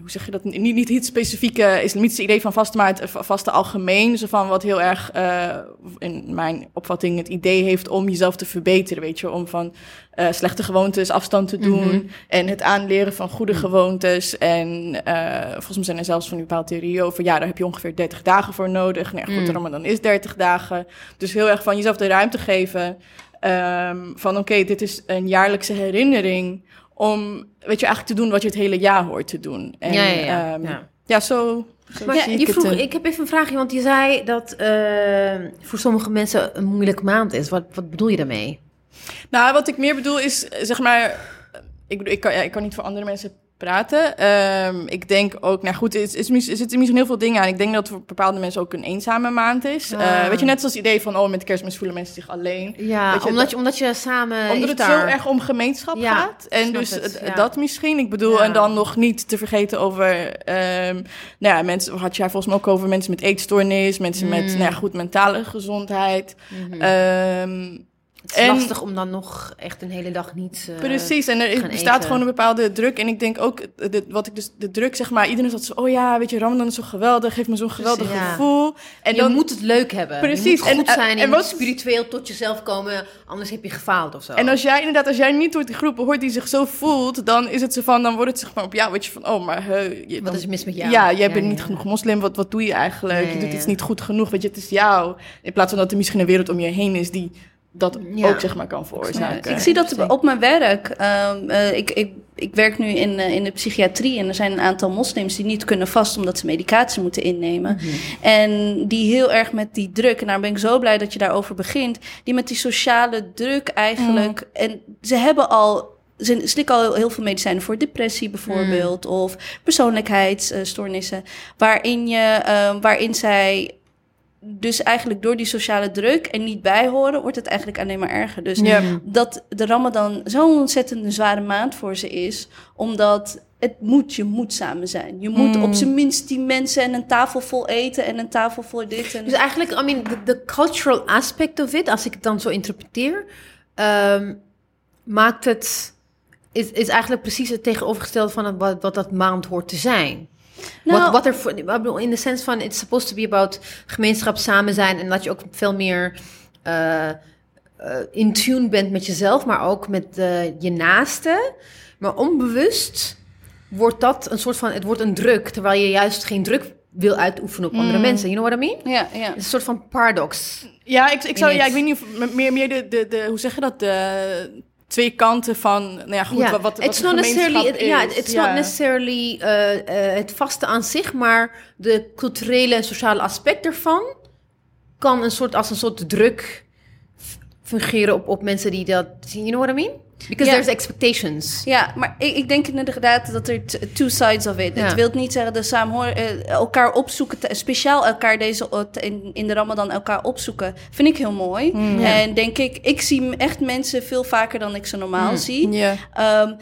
hoe zeg je dat? Niet, niet het specifieke islamitische idee van vasten, maar het eh, vaste algemeen. Zo van wat heel erg, eh, in mijn opvatting, het idee heeft om jezelf te verbeteren. Weet je, om van eh, slechte gewoontes afstand te doen. Mhm. En het aanleren van goede gewoontes. En eh, volgens mij zijn er zelfs van die bepaalde theorieën over, ja, daar heb je ongeveer 30 dagen voor nodig. Nee, goed, Mm. Ramadan is 30 dagen. Dus heel erg van jezelf de ruimte geven. ehm, van oké, dit is een jaarlijkse herinnering om, weet je, eigenlijk te doen wat je het hele jaar hoort te doen. En, ja, ja, ja. ehm, ja. ja, zo, zo Maar zie ik je het, vroeg, eh. ik heb even een vraagje, want je zei dat eh, voor sommige mensen een moeilijke maand is. Wat, wat bedoel je daarmee? Nou, wat ik meer bedoel is, zeg maar... Ik, bedoel, ik, kan, ja, ik kan niet voor andere mensen praten. Ehm, ik denk ook, nou goed, er, is, is, mis- er zitten misschien heel veel dingen aan. Ik denk dat het voor bepaalde mensen ook een eenzame maand is. Ah. Eh, weet je, net zoals het idee van, oh, met kerstmis voelen mensen zich alleen. Ja, je, omdat, dat- je, omdat je samen Omdat het iftar- zo erg om gemeenschap Ja, gaat. En dus het, ja. dat misschien. Ik bedoel, Ja. en dan nog niet te vergeten over... ehm, nou ja, mensen, had jij volgens mij ook over mensen met eetstoornis. Mensen met, Mm. nou ja, goed, mentale gezondheid. Mhm. Ehm, het is en- lastig om dan nog echt een hele dag niet... eh, Precies, en er bestaat gewoon een bepaalde druk. En ik denk ook, eh, de, wat ik dus, de druk zeg maar, iedereen zat zo, oh ja, weet je, Ramadan is zo geweldig, geeft me zo'n geweldig ja. gevoel. En je dan, moet het leuk hebben. Precies, Je moet en- goed en- zijn en en, wat- spiritueel tot jezelf komen, anders heb je gefaald of zo. en als jij inderdaad, als jij niet door die groepen hoort die zich zo voelt, dan is het zo van, dan wordt het zeg maar op jou, weet je, van, oh, maar je, Wat dan- is mis met jou? Ja, jij Ja, bent ja, niet genoeg moslim, wat, wat doe je eigenlijk? Je doet iets niet goed genoeg, weet je, het is jou. In plaats van dat er misschien een wereld om je heen is die dat Ja. ook, zeg maar, kan veroorzaken. Ik zie dat op mijn werk. Ehm, eh, ik, ik, ik werk nu in, eh, in de psychiatrie en er zijn een aantal moslims die niet kunnen vast omdat ze medicatie moeten innemen. Mhm. En die heel erg met die druk, en daar ben ik zo blij dat je daarover begint, die met die sociale druk eigenlijk. En ze hebben al ze slikken al heel veel medicijnen voor depressie bijvoorbeeld, of persoonlijkheidsstoornissen, waarin, je, eh, waarin zij dus eigenlijk door die sociale druk en niet bijhoren, wordt het eigenlijk alleen maar erger. Dus Ja. dat de Ramadan zo'n ontzettend zware maand voor ze is, omdat het moet, je moet samen zijn. Je moet Mm. op zijn minst die mensen en een tafel vol eten en een tafel vol dit. En... Dus eigenlijk, I mean, the cultural aspect of it, als ik het dan zo interpreteer, ehm, maakt het, is, is eigenlijk precies het tegenovergestelde van het, wat, wat dat maand hoort te zijn. Nou- wat, wat er voor, ik bedoel, in de sens van, it's supposed to be about gemeenschap samen zijn en dat je ook veel meer eh, eh, in tune bent met jezelf, maar ook met eh, je naaste. Maar onbewust wordt dat een soort van, het wordt een druk, terwijl je juist geen druk wil uitoefenen op andere mensen. You know what I mean? ja, ja. Het is een soort van paradox. Ja, ik, ik zou, ja, ik weet niet of meer, meer de, de, de, hoe zeg je dat, de twee kanten van, nou ja, goed, ja, wat, wat, it's de not necessarily, ja, is. it's Ja. not necessarily eh, eh, het vaste aan zich, maar de culturele en sociale aspect ervan kan een soort als een soort druk fungeren op, op mensen die dat zien. You know what I mean? Because there's expectations. Ja, maar ik, ik denk inderdaad dat er two sides of it. Ja. Het wil niet zeggen dat samen eh, elkaar opzoeken, te- speciaal elkaar deze in, in de Ramadan elkaar opzoeken, vind ik heel mooi. Mm, En denk ik, ik zie echt mensen veel vaker dan ik ze normaal Mm. zie. Ja. Ehm,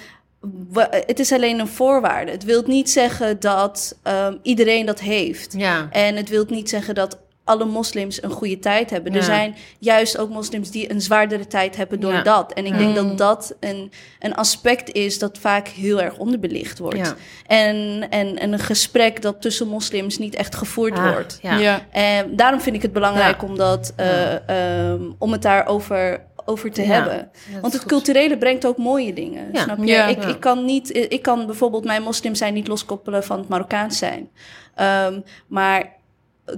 we- het is alleen een voorwaarde. Het wil niet zeggen dat ehm, iedereen dat heeft. Ja. En het wil niet zeggen dat alle moslims een goede tijd hebben. Er zijn juist ook moslims die een zwaardere tijd hebben door Ja. dat. En ik Ja. denk dat dat een, een aspect is dat vaak heel erg onderbelicht wordt. Ja. En, en, en een gesprek dat tussen moslims niet echt gevoerd Ah, wordt. Ja. Ja. En daarom vind ik het belangrijk Ja. om, dat, eh, ehm, om het daarover over te Ja. hebben. Want het goed. culturele brengt ook mooie dingen. Ja. Snap je? Ja. Ik, ik kan niet, ik kan bijvoorbeeld mijn moslim zijn niet loskoppelen van het Marokkaans zijn. Ehm, maar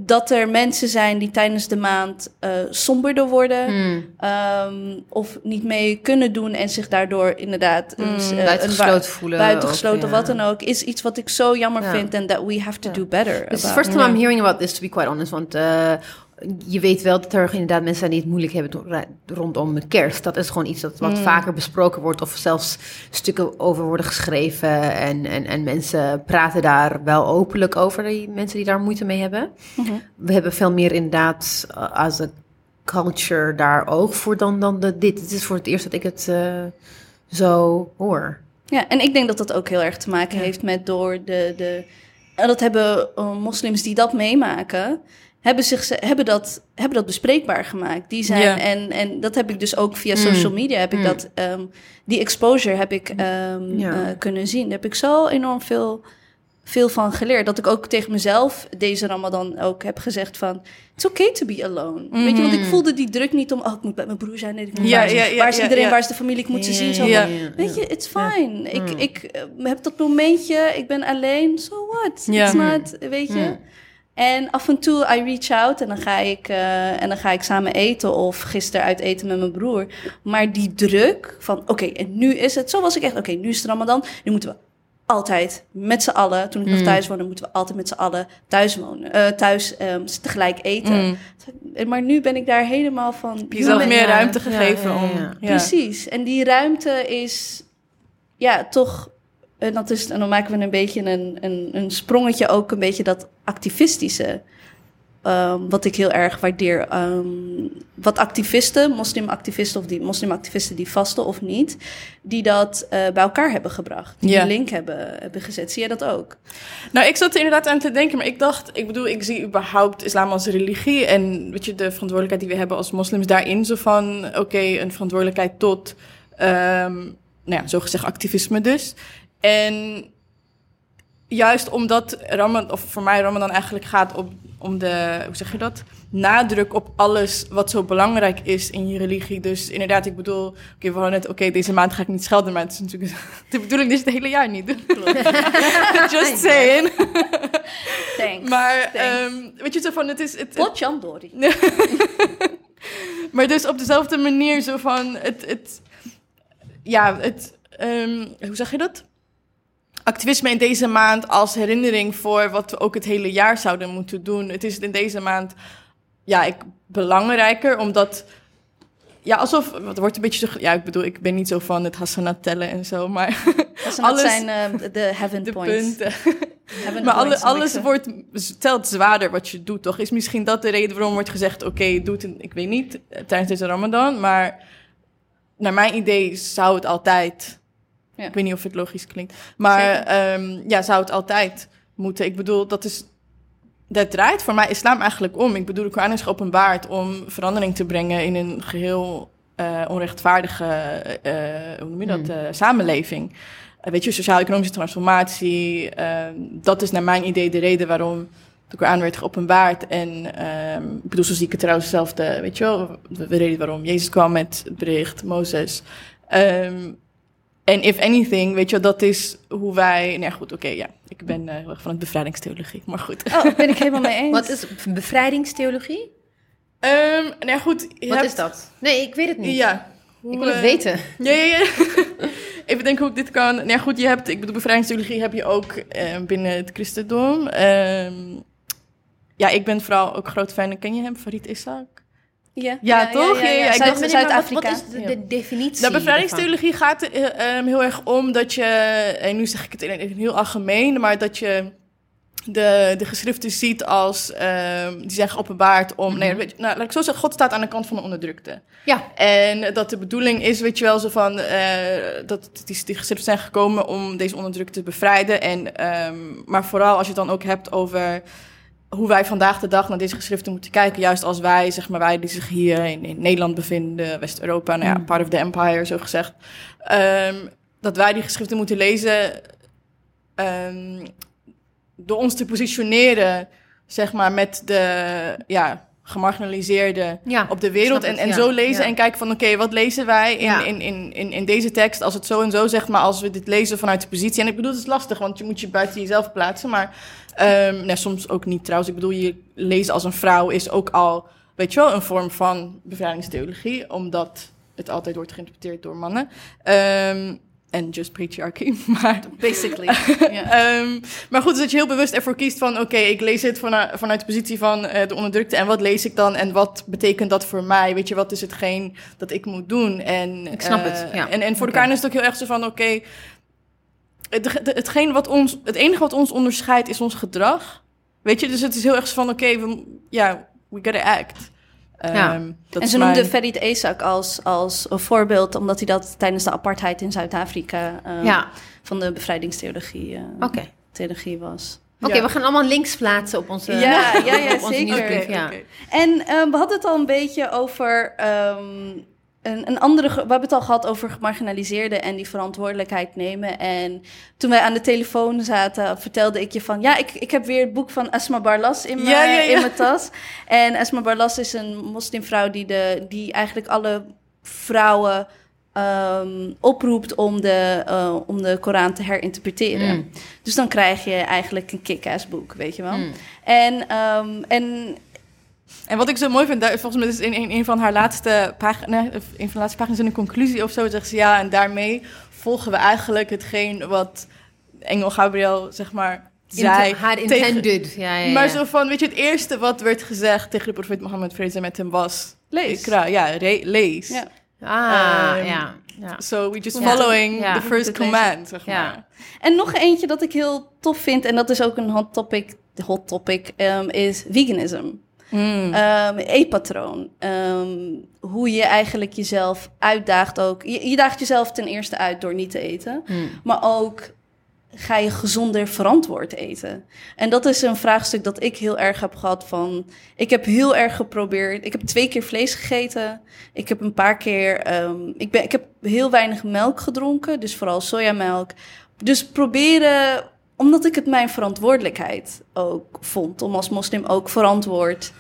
dat er mensen zijn die tijdens de maand eh, somberder worden. Hmm. ehm, of niet mee kunnen doen en zich daardoor inderdaad Mm, eh, een buitengesloten voelen. buitengesloten, of, wat dan ook, is iets wat ik zo jammer Ja. vind en that we have to Ja. do better. It's the first time. I'm hearing about this, to be quite honest. Want eh, je weet wel dat er inderdaad mensen zijn die het moeilijk hebben rondom kerst. Dat is gewoon iets dat wat vaker besproken wordt of zelfs stukken over worden geschreven. En, en, en mensen praten daar wel openlijk over, die mensen die daar moeite mee hebben. Mhm. We hebben veel meer inderdaad uh, als een culture daar oog voor dan, dan de, dit. Het is voor het eerst dat ik het eh, zo hoor. Ja, en ik denk dat dat ook heel erg te maken Ja. heeft met door de. de en dat hebben eh, moslims die dat meemaken, hebben, zich, hebben, dat, hebben dat bespreekbaar gemaakt. Die zijn, Ja. en, en dat heb ik dus ook via Mm. social media, heb ik Mm. dat, ehm, die exposure heb ik ehm, Ja. eh, kunnen zien. Daar heb ik zo enorm veel, veel van geleerd. Dat ik ook tegen mezelf deze Ramadan ook heb gezegd van... It's okay to be alone. Weet je, want ik Mhm. voelde die druk niet om... Oh, ik moet bij mijn broer zijn. en Ik moet Ja, waar, is iedereen? Waar is de familie? Ik moet ze zien. Zo Weet je, it's fine. Ik, Mm. ik eh, heb dat momentje, ik ben alleen, so what? It's not, weet je. En af en toe, I reach out en dan ga ik, eh, en dan ga ik samen eten of gisteren uit eten met mijn broer. Maar die druk van, oké, en nu is het, zo was ik echt, oké, nu is het Ramadan, nu moeten we altijd met z'n allen, toen ik nog Mm. thuis woonde, moeten we altijd met z'n allen thuis wonen, eh, thuis ehm, tegelijk eten. Mm. Maar nu ben ik daar helemaal van. Heb je jezelf ben- meer Ja, ruimte ja, gegeven ja, ja, om... ja. Precies. En die ruimte is, ja, toch. En, dat is, en dan maken we een beetje een, een, een sprongetje ook, een beetje dat activistische. ehm, wat ik heel erg waardeer. Ehm, wat activisten, moslimactivisten of die moslimactivisten die vasten of niet, die dat eh, bij elkaar hebben gebracht. Die een link hebben, hebben gezet. Zie je dat ook? Nou, ik zat er inderdaad aan te denken, maar ik dacht, ik bedoel, ik zie überhaupt islam als religie en weet je, de verantwoordelijkheid die we hebben als moslims daarin, zo van, oké, een verantwoordelijkheid tot, ehm nou ja, zogezegd activisme dus. En juist omdat Ramadan, of voor mij Ramadan eigenlijk gaat op, om de, hoe zeg je dat? Nadruk op alles wat zo belangrijk is in je religie. Dus inderdaad, ik bedoel, oké, we hadden net, oké, deze maand ga ik niet schelden, maar het is natuurlijk de bedoeling dat je het hele jaar niet doet. Just saying. Thanks. Maar Thanks. ehm, weet je zo van, het is... Het, Potjandori. maar dus op dezelfde manier zo van, het... het ja, het... ehm, hoe zeg je dat? Activisme in deze maand als herinnering voor wat we ook het hele jaar zouden moeten doen. Het is in deze maand, ja, ik, belangrijker, omdat ja, alsof, het wordt een beetje zo, ja, ik bedoel, ik ben niet zo van het hasanat tellen en zo, maar Dat zijn- Alles- zijn eh, de heaven de points. punten. Heaven Maar alle, points, alles wordt, telt zwaarder wat je doet, toch? Is misschien dat de reden waarom wordt gezegd, oké, doe het, in- ik weet niet, eh, tijdens deze ramadan, maar naar mijn idee zou het altijd, Ja. ik weet niet of het logisch klinkt, maar ehm, ja, zou het altijd moeten. Ik bedoel, dat is, dat draait voor mij islam eigenlijk om. Ik bedoel, de Koran is geopenbaard om verandering te brengen in een geheel eh, onrechtvaardige, eh, hoe noem je dat, eh, samenleving. Weet je, sociaal-economische transformatie. ehm, dat is naar mijn idee de reden waarom de Koran werd geopenbaard. En ehm, ik bedoel, zo zie ik het trouwens hetzelfde, weet je wel, de, de reden waarom Jezus kwam met het bericht, Mozes. Ehm, en if anything, weet je wel, dat is hoe wij... Nou ja, goed, oké, ja. Ik ben eh, heel erg van het bevrijdingstheologie, maar goed. Oh, ben ik helemaal mee eens. Wat is bevrijdingstheologie? Ehm nou ja, goed. je Wat hebt- is dat? Nee, ik weet het niet. Ja. Hoe, Ik wil het eh, weten. Ja, ja, ja. Even denken hoe ik dit kan. Nou ja, goed, je hebt, ik bedoel, bevrijdingstheologie heb je ook eh, binnen het christendom. Ehm, ja, ik ben vooral ook groot fan. Ken je hem, Farid Isaac? Ja, Ja, toch? Ja, ja, ik Zuid- dacht- wat, Zuid-Afrika. wat is de, Ja. de definitie? Nou, bevrijdingstheologie gaat ehm, heel erg om dat je, en nu zeg ik het in, in heel algemeen, maar dat je de, de geschriften ziet als, ehm, die zijn geopenbaard om, nee, weet je, nou, laat ik zo zeggen, God staat aan de kant van de onderdrukte. Ja. En dat de bedoeling is, weet je wel, zo van, eh, dat die, die geschriften zijn gekomen om deze onderdrukte te bevrijden. En, ehm, maar vooral als je het dan ook hebt over hoe wij vandaag de dag naar deze geschriften moeten kijken. Juist als wij, zeg maar, wij die zich hier in, in Nederland bevinden, West-Europa, nou ja, Mm. part of the empire, zo gezegd. ehm, dat wij die geschriften moeten lezen ehm, door ons te positioneren, zeg maar, met de, ja, gemarginaliseerde ja. op de wereld. En, en ja. zo lezen Ja. en kijken van oké, wat lezen wij in, in, in, in, in deze tekst als het zo en zo zegt, maar als we dit lezen vanuit de positie. En ik bedoel, het is lastig, want je moet je buiten jezelf plaatsen. Maar ehm, nee, soms ook niet trouwens. Ik bedoel, je lezen als een vrouw is ook al, weet je wel, een vorm van bevrijdingstheologie, omdat het altijd wordt geïnterpreteerd door mannen. Ehm, en just patriarchy. Maar Basically. Ehm, maar goed, dus dat je heel bewust ervoor kiest van... oké, ik lees het vanuit, vanuit de positie van eh, de onderdrukte... en wat lees ik dan en wat betekent dat voor mij? Weet je, wat is hetgeen dat ik moet doen? En, Ik snap eh, het, ja. En, en voor Oké. elkaar is het ook heel erg zo van... oké, het, het, hetgeen wat ons, het enige wat ons onderscheidt is ons gedrag. Weet je, dus het is heel erg zo van... oké, we ja, we gotta act. Ja. Ehm, dat en ze noemde mijn- Farid Isaac als, als een voorbeeld, omdat hij dat tijdens de apartheid in Zuid-Afrika eh, Ja, van de bevrijdingstheologie eh, oké. theologie was. Oké, Ja. we gaan allemaal links plaatsen op onze, Ja, ja, ja, op zeker. nieuwsbrief. Ja. En eh, we hadden het al een beetje over ehm, een, een andere. We hebben het al gehad over gemarginaliseerden en die verantwoordelijkheid nemen. En toen wij aan de telefoon zaten, vertelde ik je van ja, ik, ik heb weer het boek van Asma Barlas in mijn, Ja, ja, ja. in mijn tas. En Asma Barlas is een moslimvrouw die, de, die eigenlijk alle vrouwen. ehm, oproept om de, eh, om de Koran te herinterpreteren. Mm. Dus dan krijg je eigenlijk een kick-ass boek, weet je wel. Mm. En, ehm, en En wat ik zo mooi vind, daar- volgens mij is in een, een van haar laatste pagina's, een van de laatste pagina's in een conclusie of zo, zegt ze ja, en daarmee volgen we eigenlijk hetgeen wat Engel Gabriel, zeg maar, zei. Haar tegen- intended. Ja, ja, ja. Maar zo van, weet je, het eerste wat werd gezegd tegen de profeet Mohammed, vrede zij met hem, was... lees. Ikra, ja, re- lees. Ja. Ah, Ehm, ja. ja. So we just following Ja. the first command, zeg Ja. maar. En nog eentje dat ik heel tof vind, en dat is ook een hot topic, hot topic, ehm, is veganism. Mm. Ehm eetpatroon. Ehm, hoe je eigenlijk jezelf uitdaagt ook. Je, je daagt jezelf ten eerste uit door niet te eten. Mm. Maar ook ga je gezonder verantwoord eten. En dat is een vraagstuk dat ik heel erg heb gehad van... Ik heb heel erg geprobeerd... Ik heb twee keer vlees gegeten. Ik heb een paar keer... ehm, ik, ben, ik heb heel weinig melk gedronken. Dus vooral sojamelk. Dus proberen... Omdat ik het mijn verantwoordelijkheid ook vond... om als moslim ook verantwoord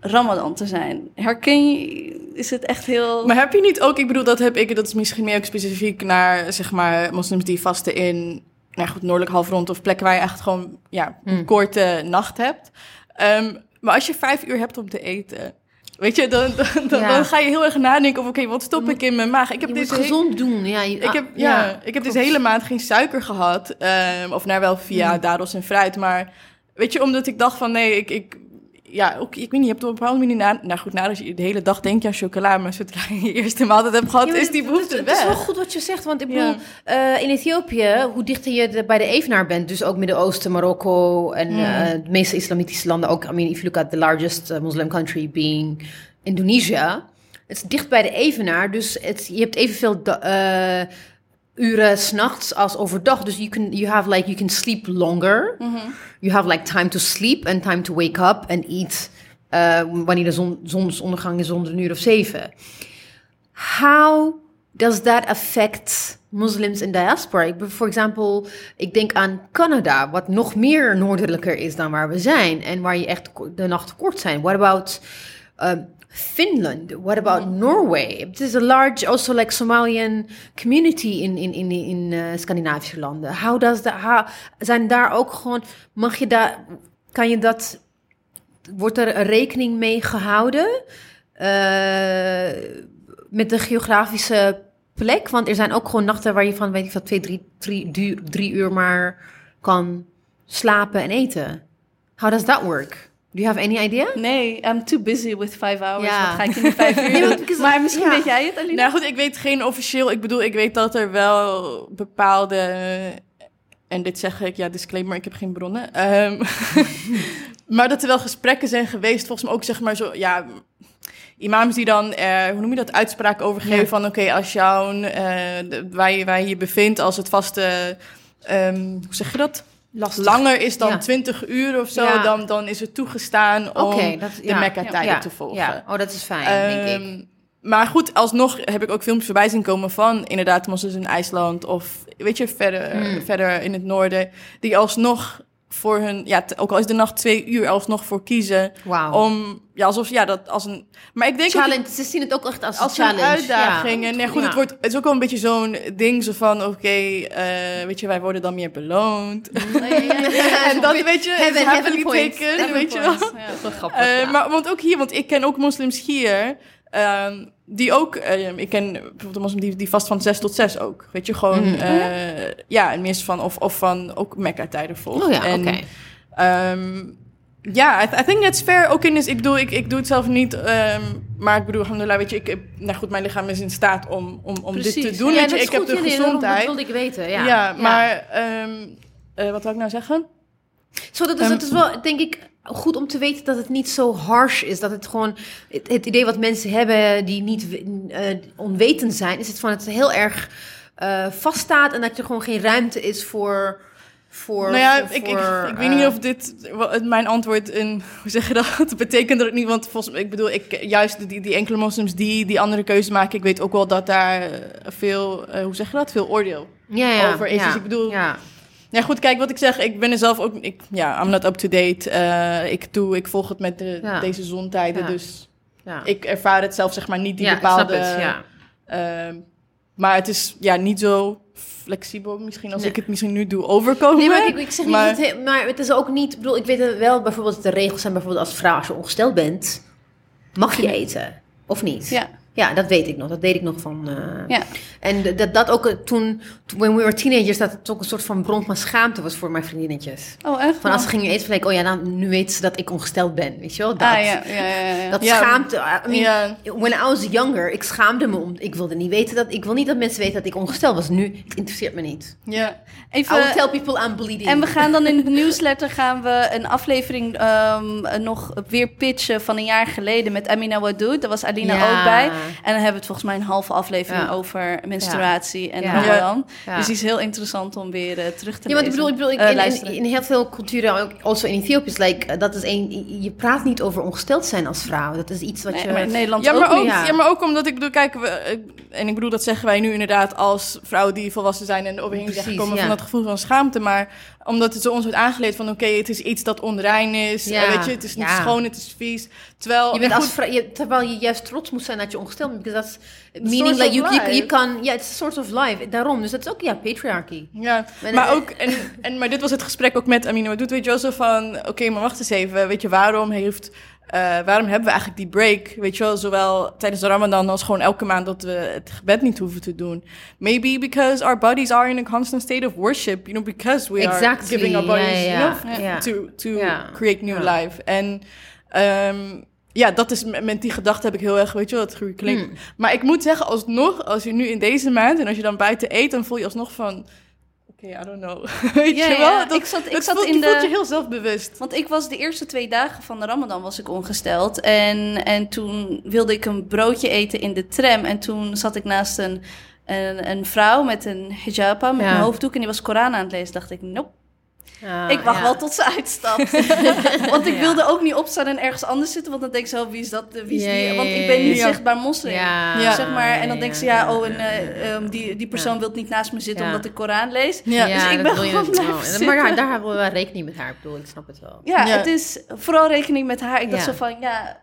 Ramadan te zijn. Herken je... Is het echt heel... Maar heb je niet ook, ik bedoel, dat heb ik, dat is misschien meer ook specifiek naar, zeg maar, moslims die vasten in, nou goed, noordelijk halfrond of plekken waar je echt gewoon, ja, een Hmm. korte nacht hebt. Ehm, maar als je vijf uur hebt om te eten, weet je, dan, dan, dan, Ja. dan ga je heel erg nadenken over, oké, wat stop ik in mijn maag? Ik heb je deze moet he- gezond doen. Ja, je- ik heb, ah, ja, ik heb deze hele maand geen suiker gehad. ehm, of nou wel via Hmm. dadels en fruit. Maar weet je, omdat ik dacht van nee, ik, ik, ja, ook, ik weet niet, je hebt op een bepaalde manier na, nou goed, nadat je de hele dag denk je aan chocola, maar zodra je je eerste maaltijd hebt gehad, Ja, is die behoefte het, Het is wel goed wat je zegt, want ik Ja. bedoel, eh, in Ethiopië, hoe dichter je de- bij de evenaar bent, dus ook Midden-Oosten, Marokko en Mm. eh, de meeste islamitische landen, ook, I mean, if you look at the largest uh, Muslim country being Indonesia, het is dicht bij de evenaar, dus het, je hebt evenveel da- eh, uren s'nachts als overdag, dus you can, you have like, you can sleep longer, you have like time to sleep and time to wake up and eat eh, wanneer de zon, zonsondergang is onder een uur of zeven. How does that affect Muslims in diaspora? For example, ik denk aan Canada, wat nog meer noordelijker is dan waar we zijn en waar je echt de nachten kort zijn. What about um, Finland? What about Norway? It is a large, also like Somalian community in, in, in, in eh, Scandinavische landen. How does that, how, zijn daar ook gewoon, mag je daar, kan je dat, wordt er rekening mee gehouden? eh, met de geografische plek? Want er zijn ook gewoon nachten waar je van, weet ik veel, twee, drie, drie, drie, drie uur maar kan slapen en eten. How does that work? Do you have any idea? Nee, I'm too busy with five hours. Ja. Wat ga ik in die vijf uur Nee, doen? Maar misschien ja. weet jij het, Alina? Nou goed, ik weet geen officieel. Ik bedoel, ik weet dat er wel bepaalde. En dit zeg ik, ja, disclaimer, ik heb geen bronnen. Ehm, maar dat er wel gesprekken zijn geweest, volgens mij ook zeg maar zo, ja, imams die dan, eh, hoe noem je dat, uitspraak overgeven Ja. van, oké, als jouw, eh, de- waar, je, waar je je bevindt, als het vaste, ehm, hoe zeg je dat? Lastig. Langer is dan Ja. 20 uur of zo, Ja. dan, dan is het toegestaan om dat- de. Mekka-tijden te volgen. Ja, oh, dat is fijn, denk ik. Ehm, Maar goed, alsnog heb ik ook filmpjes voorbij zien komen van inderdaad moslims in IJsland of weet je, verder, Hmm. verder in het noorden, die alsnog voor hun, ja, ook al is de nacht twee uur, alsnog voor kiezen Wauw. om, ja, alsof, ja, dat als een, maar ik denk ook Challenge, ze zien het ook echt als, als een challenge. uitdaging. Ja. En nee, goed, Ja. het, wordt, het is ook wel een beetje zo'n ding zo van, oké, eh, weet je, wij worden dan meer beloond. en dat, weet je, Heaven- is heaven Heaven weet je wel. dat is wel grappig. Ja. Maar want ook hier, want ik ken ook moslims hier. Ehm, die ook, eh, ik ken bijvoorbeeld een moslim die, die vast van zes tot zes ook. Weet je, gewoon, Mm. eh, ja, en meest van, of, of van ook Mekka-tijden volgt. Oh ja, oké. ehm, ja, I, I think that's fair. Ook in is, ik bedoel, ik, ik doe het zelf niet, ehm, maar ik bedoel, alhamdulillah, weet je, ik, heb- nou goed, mijn lichaam is in staat om, om, om dit te doen. Ja, weet je, dat ik heb de nee, gezondheid. Dat wilde ik weten, ja. Ja, maar, eh, wat wil ik nou zeggen? Zo, dat is, het is wel, denk ik, goed om te weten dat het niet zo harsh is. Dat het gewoon, het, het idee wat mensen hebben die niet eh, onwetend zijn, is het van het heel erg eh, vaststaat en dat er gewoon geen ruimte is voor. voor Nou ja, voor- ik, ik, weet niet eh, of dit mijn antwoord een, hoe zeg je dat? betekent dat het niet, want volgens mij, ik bedoel, ik, juist die, die enkele moslims die die andere keuze maken, ik weet ook wel dat daar veel, hoe zeg je dat? Veel oordeel. ja, ja, over is. ja, Dus ik bedoel- ja. Goed, kijk wat ik zeg. Ik ben er zelf ook, ik, ja, I'm not up to date. Eh, ik doe, ik volg het met de, Ja. deze zontijden, Ja. dus ja. ik ervaar het zelf zeg maar niet die ja, bepaalde. ik snap het, ja. ehm, maar het is ja niet zo flexibel misschien als Nee. ik het misschien nu doe overkomen. Nee, maar ik, ik zeg niet Maar- maar het is ook niet. Ik bedoel, ik weet wel bijvoorbeeld de regels zijn bijvoorbeeld als vrouw als je ongesteld bent, mag je eten of niet? Ja. Ja, dat weet ik nog. Dat deed ik nog van. eh, Ja. En dat, dat ook eh, toen, toen when we were teenagers, dat het ook een soort van bron van schaamte was voor mijn vriendinnetjes. Oh, echt? Van als ze gingen eten, van ik, oh ja, dan, nu weten ze dat ik ongesteld ben. Weet je wel? Dat, Ah, ja, ja, ja. ja. dat schaamte. I mean, when I was younger, ik schaamde me om. Ik wilde niet weten dat. Ik wil niet dat mensen weten dat ik ongesteld was. Nu, het interesseert me niet. Ja. I will Even, tell people I'm bleeding. en we gaan dan in de newsletter gaan we een aflevering ehm, nog weer pitchen van een jaar geleden met Amina Wadoud. Daar was Alina ook bij. En dan hebben we het volgens mij een halve aflevering Ja. over menstruatie en. Ja. Dus die is heel interessant om weer eh, terug te Ja, want ik bedoel, ik bedoel ik, Eh, in, in, heel veel culturen, ook also in Ethiopië, is like, eh, dat is een, je praat niet over ongesteld zijn als vrouw. Dat is iets wat Nee, je... maar in Nederland Ja, maar ook niet. ja. ja. maar ook omdat ik bedoel, kijk, we, en ik bedoel, dat zeggen wij nu inderdaad als vrouwen die volwassen zijn en overheen zijn gekomen ja. van dat gevoel van schaamte. Maar omdat het zo ons wordt aangeleerd van, oké, het is iets dat onrein is, Ja, eh, weet je, het is niet ja. schoon, het is vies. Terwijl, Je bent als terwijl je juist trots moet zijn dat je ongesteld bent. Because that's source meaning like you, you, you kan... Ja, it's a source of life. Daarom. Dus dat is ook, ja, patriarchy. Ja, Maar ook, en, en, maar dit was het gesprek ook met Amino Doet, weet je wel, zo van, oké, maar wacht eens even, weet je, waarom heeft, eh, waarom hebben we eigenlijk die break, weet je wel, zowel tijdens de Ramadan als gewoon elke maand dat we het gebed niet hoeven te doen. Maybe because our bodies are in a constant state of worship, you know, because we are giving our bodies, ja. to, to create new life. En Ehm, ja, dat is met die gedachte heb ik heel erg, weet je wel, dat gruwelijk klinkt. Hmm. Maar ik moet zeggen, alsnog, als je nu in deze maand en als je dan buiten eet, dan voel je alsnog van, oké, I don't know. weet Ja, je ja, wel? Dat, ik zat- ik dat zat voelt, in je voelt de- je heel zelfbewust. Want ik was de eerste twee dagen van de Ramadan was ik ongesteld. En, en toen wilde ik een broodje eten in de tram. En toen zat ik naast een, een, een vrouw met een hijab aan, met Ja. een hoofddoek. En die was Koran aan het lezen. Dacht ik, nope. Ah, ik wacht ja. wel tot ze uitstapt. want ik Ja. wilde ook niet opstaan en ergens anders zitten. Want dan denk ik zo, wie is dat? Wie is die? Want ik ben niet ja. zichtbaar moslim. Ja, Ja. Zeg maar, en dan ja, denkt ze, ja, oh, en eh, ehm, die, die persoon Ja. wil niet naast me zitten Ja. omdat ik Koran lees. Ja. dus ik ben gewoon blijven zitten. Maar daar, daar hebben we wel rekening met haar. Ik bedoel, ik snap het wel. Ja, Ja. het is vooral rekening met haar. Ik dacht Ja. zo van, ja,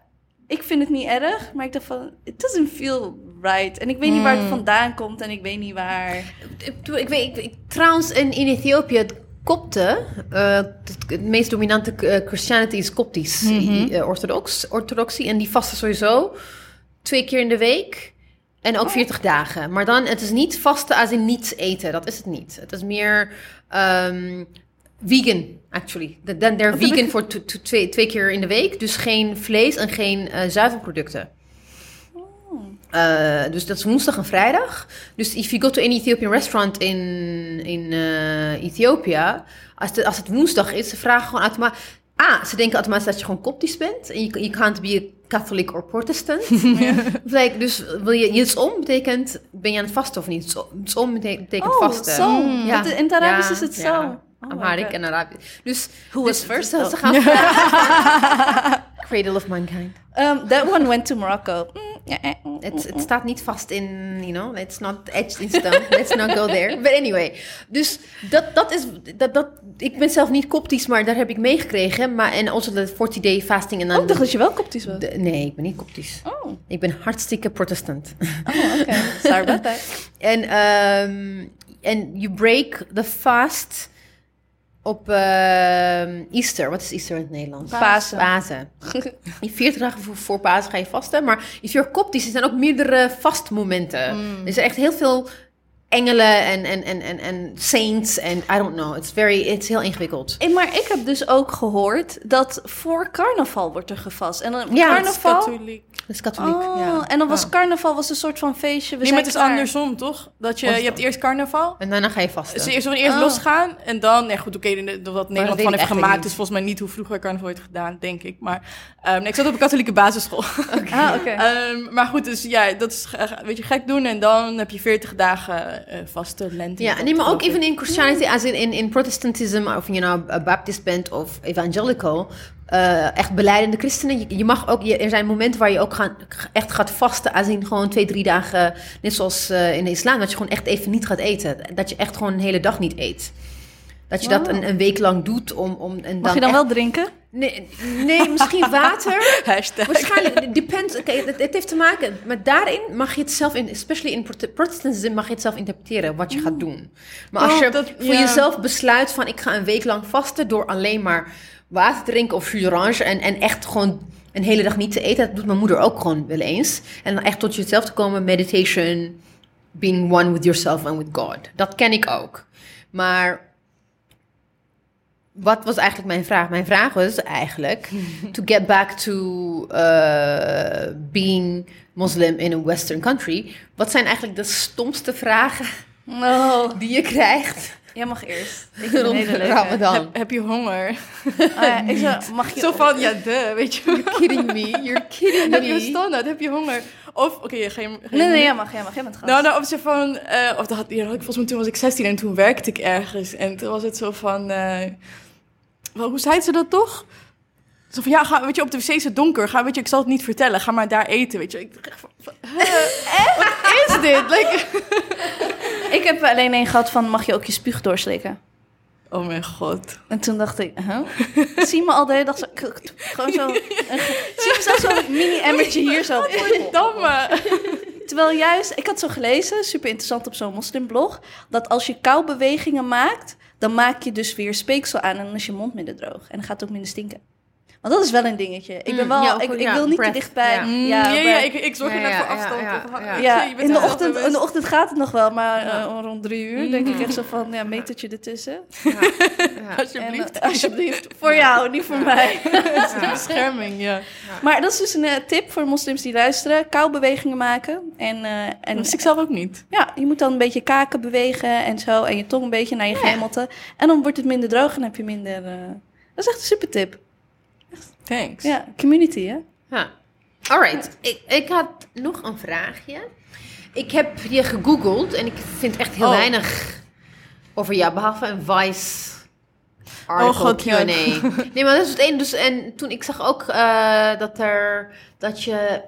ik vind het niet erg, maar ik dacht van, it doesn't feel right. En ik weet niet waar het Mm. vandaan komt en ik weet niet waar. Ik, ik weet, ik, ik- trouwens, in, in Ethiopië, het Kopten, eh, het, het meest dominante eh, Christianity is Koptisch, Mhm. eh, orthodox, orthodoxie. En die vasten sowieso twee keer in de week en ook 40 dagen. Maar dan, het is niet vasten als in niets eten, dat is het niet. Het is meer ehm, vegan, actually. Dan they're Wat heb vegan ik- voor twee, twee keer in de week, dus geen vlees en geen zuivelproducten. Uh, dus dat is woensdag en vrijdag. Dus if you go to any Ethiopian restaurant in, in uh, Ethiopië, als, de, als het woensdag is, ze vragen gewoon automatisch. Ah, ze denken automatisch dat je gewoon koptisch bent. En je, can't be a Catholic or Protestant. like, dus wil je Yitsom betekent, ben je aan het vasten of niet? Yitsom betekent, betekent Oh, vasten. zo. Mm, Want in het Arabisch is het ja. zo. Oh Amharic en Arabisch. Dus, Who dus, was first, dus ze gaan. Cradle of mankind. Um, that one went to Morocco. Mm, eh, mm, Het, mm, staat niet vast in, you know, it's not etched in stone. Let's not go there. But anyway, dus dat, dat is, dat, dat, ik ben zelf niet koptisch, maar daar heb ik meegekregen. Maar, en also de 40-day fasting. En dan Oh, ik dacht dat je wel koptisch was. de- nee, ik ben niet koptisch. Oh, Ik ben hartstikke protestant. oh oké. Sorry about that. En um, en you break the fast op ehm, Easter. Wat is Easter in het Nederlands? Pasen. Pasen. In 40 dagen voor, voor Pasen ga je vasten. Maar you're koptisch, er zijn ook meerdere vastmomenten. Mm. Er zijn echt heel veel engelen en, en, en, en, en saints. En I don't know. It's very, it's heel ingewikkeld. Eh, maar ik heb dus ook gehoord dat voor carnaval wordt er gevast. En dan Ja, carnaval... Katholiek. Dat is katholiek, Oh, ja. en dan was carnaval was een soort van feestje. We Nee, maar het is klaar. andersom, toch? Dat je, je hebt eerst carnaval. En daarna ga je vasten. Dus eerst, eerst Oh. losgaan en dan... Nee, goed, oké, de- wat Nederland van heeft gemaakt... niet. is volgens mij niet hoe vroeger carnaval werd gedaan, denk ik. Maar ehm, nee, ik zat op een katholieke basisschool. Ah, oké. Ehm, maar goed, dus ja, dat is weet je, gek doen. En dan heb je 40 dagen eh, vaste lente. Ja, nee, maar ook even in Christianity, als in, in, in Protestantism, of je nou een Baptist bent of evangelical, eh, echt beleidende christenen. Je, je mag ook, je, er zijn momenten waar je ook gaan, echt gaat vasten, als in gewoon twee, drie dagen, net zoals eh, in de islam, dat je gewoon echt even niet gaat eten. Dat je echt gewoon een hele dag niet eet. Dat je dat een, een week lang doet om... om en Mag je dan echt- wel drinken? Nee, nee misschien water. Hashtag. Waarschijnlijk, depends. Oké, het, het heeft te maken. Maar daarin mag je het zelf, in, especially in prote- Protestantism, mag je het zelf interpreteren wat je gaat doen. Maar als Oh, je dat- voor ja. jezelf besluit van ik ga een week lang vasten door alleen maar water te drinken of jus d'orange en, en echt gewoon een hele dag niet te eten, dat doet mijn moeder ook gewoon wel eens. En dan echt tot jezelf te komen, meditation, being one with yourself and with God. Dat ken ik ook. Maar wat was eigenlijk mijn vraag? Mijn vraag was eigenlijk to get back to uh, being Muslim in a Western country. Wat zijn eigenlijk de stomste vragen Oh, die je krijgt jij mag eerst. Ik vind het een hele leuke. Heb, heb je honger? Ah, ja, ik zou, mag je... Zo van, ja, de, weet je. You're kidding me. You're kidding heb je me. standaard? Heb je honger? Of, oké, je... ga je Nee, nee, jij mag, jij mag. Jij bent gast. Nou, nou, of ze van, eh, of dat had, ja, dat had ik volgens mij toen was ik 16 en toen werkte ik ergens. En toen was het zo van, eh, wel, hoe zei ze dat toch? Zo van, ja, ga, weet je, op de wc is het donker. Ga, weet je, ik zal het niet vertellen. Ga maar daar eten, weet je. Ik dacht van, huh? Wat is dit? Like, Ik heb alleen één gehad van, mag je ook je spuug doorslikken? oh mijn god. En toen dacht ik, huh? zie me al de hele dag zo... Gewoon zo... een- zie me zelfs zo'n mini-emmertje hier zo... Damme. Terwijl juist, ik had zo gelezen, super interessant op zo'n moslimblog, dat als je koubewegingen maakt, dan maak je dus weer speeksel aan en dan is je mond minder droog. En dan gaat het ook minder stinken. Want dat is wel een dingetje. Ik ben Mm, wel, ja, ook- ik, ik ja, wil niet breath, te dichtbij. ja. Mm, Ja, ja, ja, breath. ik, ik zorg Ja, inderdaad ja, voor afstand. ja, in de, ochtend, in de ochtend gaat het nog wel, maar Ja. eh, rond drie uur denk ik echt zo van, ja, metertje ertussen. En, Alsjeblieft. eh, alsjeblieft. Voor jou, niet voor mij. Bescherming, ja. Maar dat is dus een eh, tip voor moslims die luisteren. Koubewegingen maken. En, eh, Dat en wist ik zelf ook niet. ja, je moet dan een beetje kaken bewegen en zo. En je tong een beetje naar je gehemelte. En dan wordt het minder droog en heb je minder... eh, Dat is echt een super tip. Thanks. Ja, community, hè? Ja. Alright, ik, ik had nog een vraagje. Ik heb je gegoogeld en ik vind echt heel Oh. weinig over jou, behalve een Vice article Oh, God, ja. Q&A. Nee, maar dat is het ene. Dus, en toen ik zag ook eh, dat er, dat je,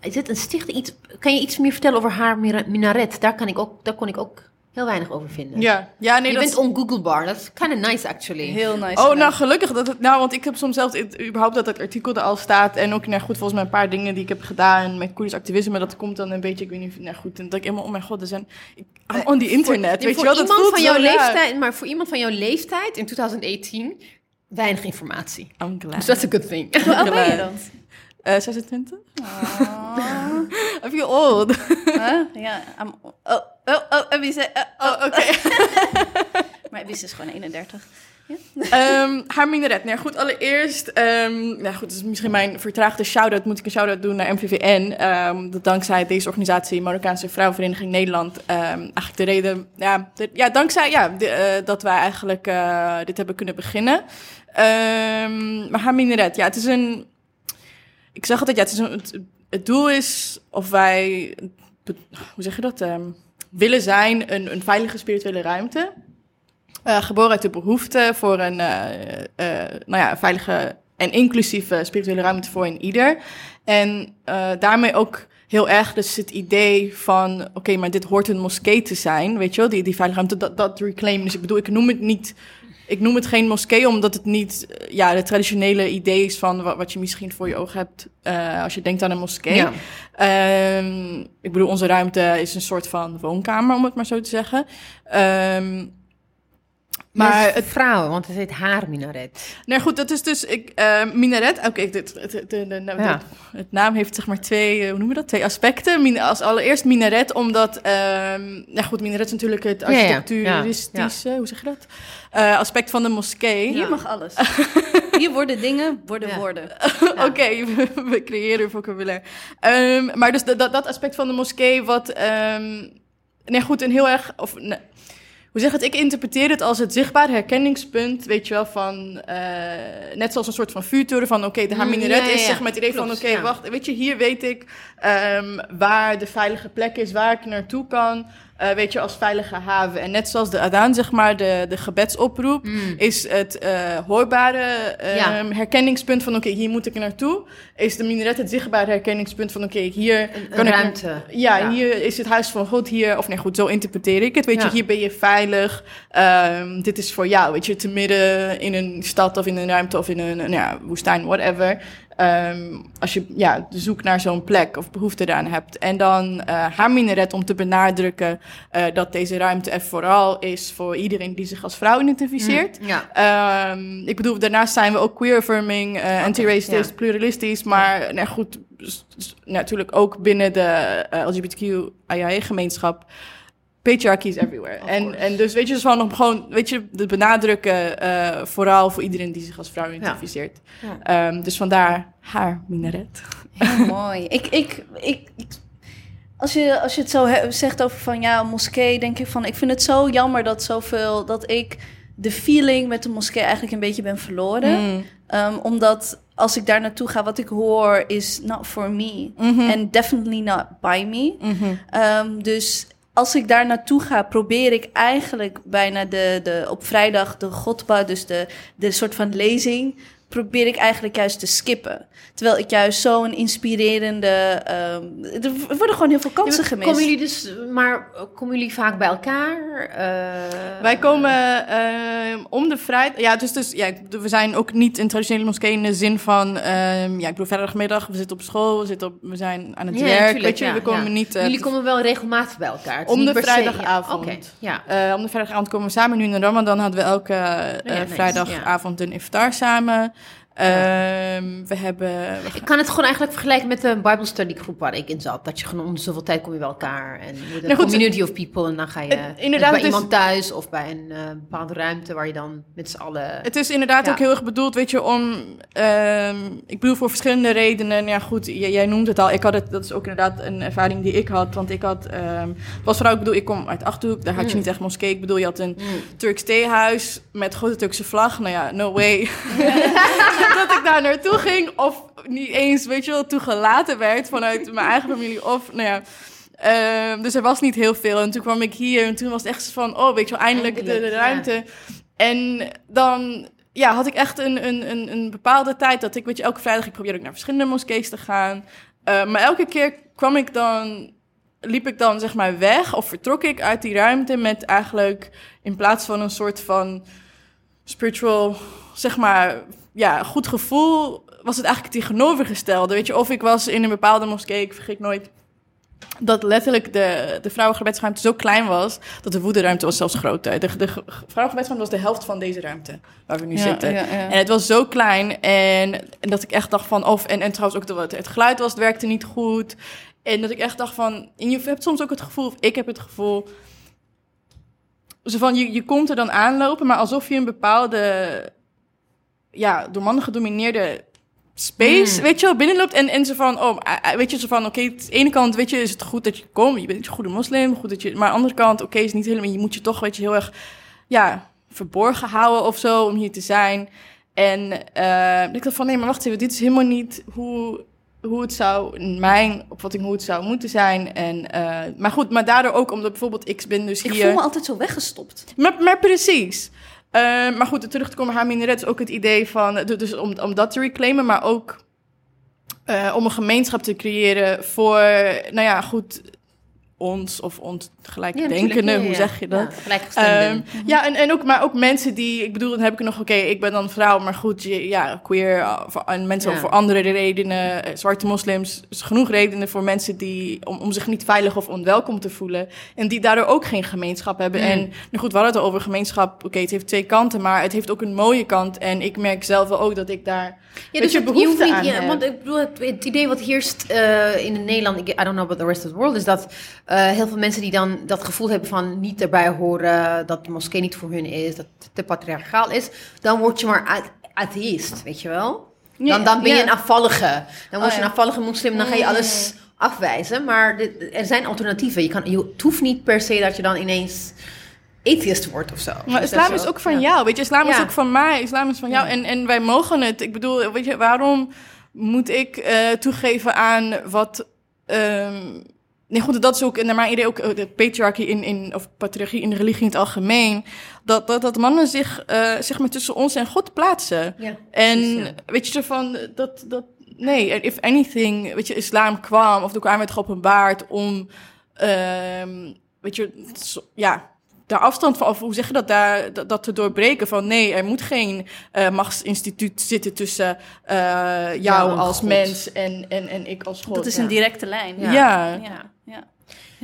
is dit een stichting, iets, kan je iets meer vertellen over haar minaret? Daar, kan ik ook, daar kon ik ook heel weinig over vinden. Ja, ja nee, je dat bent ongooglebaar, dat is kind of nice actually. Heel nice. Oh, gedaan. nou gelukkig dat het. Nou, want ik heb soms zelfs het- überhaupt dat het artikel er al staat. En ook, nou goed, volgens mij een paar dingen die ik heb gedaan met Koerdisch activisme. Dat komt dan een beetje, ik weet niet, nou goed. En dat ik helemaal, oh mijn god, er zijn. Ik, I'm on the internet. Nee, weet voor je wel, dat iemand voelt van jouw leeftijd, maar voor iemand van jouw leeftijd in 2018 weinig informatie. I'm glad. Dus that's a good thing. Hoe oud ben je dan? Eh, 26? Oh. I feel old. Huh? Ja, I'm- oh, oh, oh, wie zei, eh, oh. Oh, oké. Maar Wies is gewoon 31. Ehm, haar minaret. Nou ja, goed, allereerst, ehm nou goed, misschien mijn vertraagde shout-out. Moet ik een shout-out doen naar MVVN. Ehm, dat dankzij deze organisatie, Marokkaanse Vrouwenvereniging Nederland, eigenlijk de reden, ja, de- ja dankzij ja, de, eh, dat wij eigenlijk eh, dit hebben kunnen beginnen. Maar haar minaret, ja, het is een, ik zeg altijd, ja, het, is een, het, doel is of wij, hoe zeg je dat, ehm, willen zijn een, een veilige spirituele ruimte. Eh, geboren uit de behoefte voor een eh, eh, nou ja, veilige en inclusieve spirituele ruimte voor een ieder. En daarmee ook heel erg dus het idee van... oké, maar dit hoort een moskee te zijn, weet je wel? Die, die veilige ruimte, dat, dat reclaim. Dus ik bedoel, ik noem het niet... Ik noem het geen moskee, omdat het niet eh, ja, de traditionele idee is van wat, wat je misschien voor je ogen hebt eh, als je denkt aan een moskee. Ja. Ehm, ik bedoel, onze ruimte is een soort van woonkamer, om het maar zo te zeggen. Ehm, Maar maar het vrouwen, want het heet haar minaret. Nee, goed, dat is dus ik, eh, minaret. Oké, dit het, het, de- de- de- Ja. het naam heeft zeg maar twee, eh, hoe noemen we dat? Twee aspecten. Min, als allereerst minaret, omdat, ehm ja goed, minaret is natuurlijk het Ja, ja, architecturistische, hoe zeg je dat? Eh, aspect van de moskee. Hier mag alles. Hier worden dingen, worden Ja. woorden. Oké, we, we creëren vocabulaire. Ehm, maar dus dat, dat, dat aspect van de moskee, wat, ehm nee goed, een heel erg, of nee, hoe zeg het, ik interpreteer het als het zichtbaar herkenningspunt, weet je wel, van, eh, net zoals een soort van vuurtoren van, oké, de haar Mm, minaret ja, ja, is zeg maar het idee van, oké, wacht, weet je, hier weet ik ehm, waar de veilige plek is, waar ik naartoe kan, eh, weet je, als veilige haven. En net zoals de Adaan, zeg maar, de, de gebedsoproep, Mm. is het eh, hoorbare Ja. herkenningspunt van, oké, hier moet ik naartoe. Is de minaret het zichtbare herkenningspunt van, oké, hier Een, kan een ik... ruimte. Ja, hier is het huis van God, hier... Of nee, goed, zo interpreteer ik het. Weet Ja. je, hier ben je veilig. Ehm, dit is voor jou, weet je, te midden in een stad of in een ruimte of in een, nou ja, woestijn, whatever. Ehm, als je ja, zoekt naar zo'n plek of behoefte eraan hebt. En dan eh, haar minaret om te benadrukken eh, dat deze ruimte er vooral is voor iedereen die zich als vrouw identificeert. Mm, Ja. Ehm, ik bedoel, daarnaast zijn we ook queer-affirming, eh anti-racist, ja. pluralistisch, maar nou goed, natuurlijk ook binnen de eh, LGBTQ-gemeenschap. Patriarchy is everywhere. Of En, course. en dus weet je, dus gewoon, gewoon weet je, de benadrukken eh, vooral voor iedereen die zich als vrouw identificeert. Ja. Ehm, dus vandaar haar minaret. Heel mooi. Ik, ik, ik, ik- als, je, als je het zo zegt over van ja, moskee, denk ik van, ik vind het zo jammer dat zoveel, dat ik de feeling met de moskee eigenlijk een beetje ben verloren. Mm. Ehm, omdat als ik daar naartoe ga, wat ik hoor is not for me. Mhm. And definitely not by me. Mhm. Ehm, dus als ik daar naartoe ga, probeer ik eigenlijk bijna de, de, op vrijdag de godba, dus de, de soort van lezing, probeer ik eigenlijk juist te skippen. Terwijl ik juist zo'n inspirerende... ehm, er worden gewoon heel veel kansen gemist. Komen jullie dus, maar komen jullie vaak bij elkaar? Eh, Wij komen ehm, om de vrijdag. Ja, dus, dus ja, we zijn ook niet een traditionele moskee in de zin van. ehm, ja, ik bedoel, vrijdagmiddag, we zitten op school, we, zitten op, we zijn aan het Ja, werk. weet je, ja, we komen ja. niet. eh, Jullie komen wel regelmatig bij elkaar. Om de vrijdagavond. Ja, Oké, ja. eh, om de vrijdagavond komen we samen. Nu in de Ramadan hadden we elke eh, vrijdagavond een iftar samen. Ehm, we hebben... Ik kan het gewoon eigenlijk vergelijken met de Bible study groep waar ik in zat. Dat je gewoon om zoveel tijd kom je bij elkaar. En Nou goed, community of people. En dan ga je het- inderdaad, bij het is- iemand thuis of bij een eh, bepaalde ruimte waar je dan met z'n allen... Het is inderdaad Ja. ook heel erg bedoeld, weet je, om... ehm, ik bedoel, voor verschillende redenen. Ja, goed, j- jij noemt het al. Ik had het, dat is ook inderdaad een ervaring die ik had. Want ik had... ehm, het was vooral, ik bedoel, ik kom uit Achterhoek. Daar had je Mm. niet echt moskee. Ik bedoel, je had een Mm. Turks theehuis met grote Turkse vlag. Nou ja, no way dat ik daar naartoe ging. Of niet eens, weet je wel, toegelaten werd vanuit mijn eigen familie. Of, nou ja... ehm, dus er was niet heel veel. En toen kwam ik hier en toen was het echt van... Oh, weet je wel, eindelijk, de, de Eindelijk, ja. ruimte. En dan ja, had ik echt een, een, een, een bepaalde tijd dat ik, weet je, elke vrijdag, ik probeerde ook naar verschillende moskees te gaan. Eh, maar elke keer kwam ik dan, liep ik dan zeg maar weg of vertrok ik uit die ruimte met eigenlijk in plaats van een soort van spiritual, zeg maar, ja, goed gevoel, was het eigenlijk het tegenovergestelde. Weet je, of ik was in een bepaalde moskee, ik vergeet nooit dat letterlijk de, de vrouwengebedsruimte zo klein was, dat de woederuimte was zelfs groter. De, de ge- vrouwengebedsruimte was de helft van deze ruimte, waar we nu zitten. En het was zo klein en, en dat ik echt dacht van... Of, en, en trouwens ook de, het geluid was, het werkte niet goed. En dat ik echt dacht van... En je hebt soms ook het gevoel, of ik heb het gevoel... Zo van, je, je komt er dan aanlopen, maar alsof je een bepaalde... Ja, door mannen gedomineerde space, Hmm. weet je wel, binnenloopt. En, en zo van, oh, eh, eh, weet je, zo van... Oké, aan de ene kant, weet je, is het goed dat je komt. Je bent een goede moslim, goed dat je... Maar aan de andere kant, oké, is niet helemaal... Je moet je toch, weet je, heel erg... Ja, verborgen houden of zo, om hier te zijn. En eh, ik dacht van, nee, maar wacht even, dit is helemaal niet hoe, hoe het zou, in mijn opvatting, hoe het zou moeten zijn. En, maar goed, maar daardoor ook omdat bijvoorbeeld ik ben dus Ik hier... voel me altijd zo weggestopt. Maar, maar precies. Eh, maar goed, terug te komen, haar minaret is ook het idee van, eh, dus om, om dat te reclaimen, maar ook eh, om een gemeenschap te creëren voor, nou ja, goed, ons of ons Ja, gelijkdenkenden, natuurlijk. Ja, hoe ja. zeg je dat? Ja. Ehm, Ja, en, en ook, maar ook mensen die, ik bedoel, dan heb ik nog, oké, ik ben dan vrouw, maar goed, je, ja, queer, voor, en mensen Ja. voor andere redenen, eh, zwarte moslims, is genoeg redenen voor mensen die, om, om zich niet veilig of onwelkom te voelen, en die daardoor ook geen gemeenschap hebben. Mm. En, nou goed, we hadden het over gemeenschap, oké, het heeft twee kanten, maar het heeft ook een mooie kant, en ik merk zelf wel ook dat ik daar, Ja, weet je, het- behoefte hoeft niet- aan ja, heb. Want ik bedoel, het, het idee wat heerst eh, in Nederland, I don't know about the rest of the world, is dat eh, heel veel mensen die dan dat gevoel hebben van niet erbij horen, dat de moskee niet voor hun is, dat het te patriarchaal is, dan word je maar atheïst, weet je wel? Dan, dan ben je een afvallige. Dan word Oh, je ja. een afvallige moslim, dan ga je alles afwijzen. Maar dit- er zijn alternatieven. Je kan, je, het hoeft niet per se dat je dan ineens atheist wordt of zo. Maar islam is ook van ja. jou, weet je. Islam is ook van mij, islam is van jou. Ja. En, en wij mogen het. Ik bedoel, weet je, waarom moet ik eh, toegeven aan wat... ehm, nee, goed, dat is ook naar mijn idee ook eh, de patriarchie in, in, of patriarchie in de religie in het algemeen. Dat, dat, dat mannen zich, eh zeg maar, tussen ons en God plaatsen. Ja, En precies, ja. weet je, zo van, dat, dat, nee, if anything, weet je, islam kwam, of de Koran werd geopenbaard om, ehm, weet je, zo- ja, daar afstand van, of hoe zeg je dat, daar, dat, dat te doorbreken van, nee, er moet geen eh, machtsinstituut zitten tussen eh, jou als God. mens en, en, en ik als God. Dat is ja. een directe lijn. ja. Ja. Ja.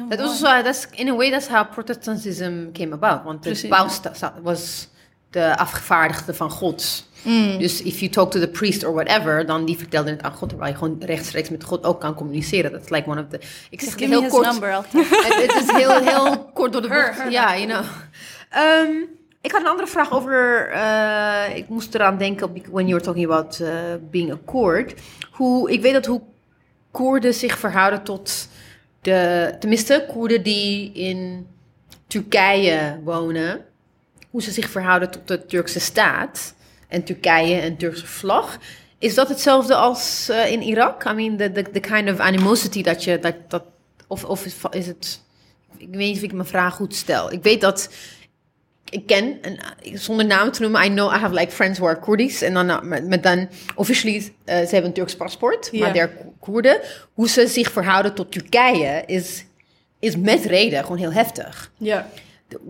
Heel mooi. was, uh, that's, in a way, that's how Protestantism came about. Want de paus was de afgevaardigde van God. Mm. Dus if you talk to the priest or whatever, dan die vertelde het aan God, terwijl je gewoon rechtstreeks met God ook kan communiceren. Dat is like one of the... Ik zeg het give me heel his kort. Het, is heel, heel kort door de bocht. Ja, you know. Ehm, ik had een andere vraag over. eh, ik moest eraan denken when you were talking about eh, being a Koerd. Hoe, ik weet dat hoe Koerden zich verhouden tot de. Tenminste, Koerden die in Turkije wonen. Hoe ze zich verhouden tot de Turkse staat. En Turkije en Turkse vlag. Is dat hetzelfde als eh, in Irak? I mean, the, the, the kind of animosity dat je. Dat, dat, of, of is, is het. Ik weet niet of ik mijn vraag goed stel. Ik weet dat. Ik ken, en, zonder namen te noemen, I know I have like friends who are Koerdisch. En dan, eh, met, dan officially, eh, ze hebben een Turks paspoort, maar they're Koerden. Hoe ze zich verhouden tot Turkije is, is met reden gewoon heel heftig. ja.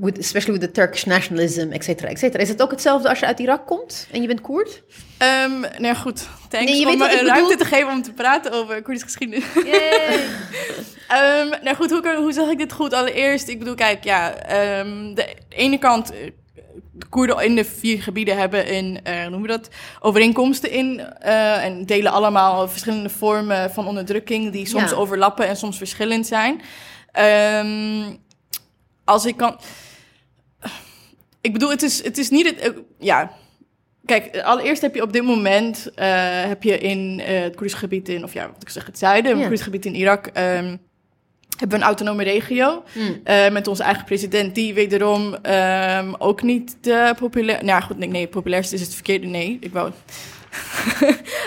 With, especially with the Turkish nationalism, et cetera, et cetera. Is het ook hetzelfde als je uit Irak komt en je bent Koerd? Ehm, nou ja, goed. Thanks Nee, je om me een ruimte bedoel. te geven om te praten over Koerdische geschiedenis. Ehm, nou goed, hoe, hoe zeg ik dit goed? Allereerst, ik bedoel, kijk, ja, ehm, de ene kant, eh, de Koerden in de vier gebieden hebben een, eh, hoe noemen we dat, overeenkomsten in. eh, en delen allemaal verschillende vormen van onderdrukking die soms Ja. overlappen en soms verschillend zijn. Ehm, als ik kan. Ik bedoel, het is, het is niet het. eh, ja. Kijk, allereerst heb je op dit moment. eh, heb je in eh, het Koerdische gebied in. Of ja, wat ik zeg, het zuiden. Het Ja. Koerdische gebied in Irak. ehm, hebben we een autonome regio. Eh, met onze eigen president. Die wederom ehm, ook niet de populair. Nou ja, goed, nee, nee, populairste is het verkeerde. Nee, ik wou.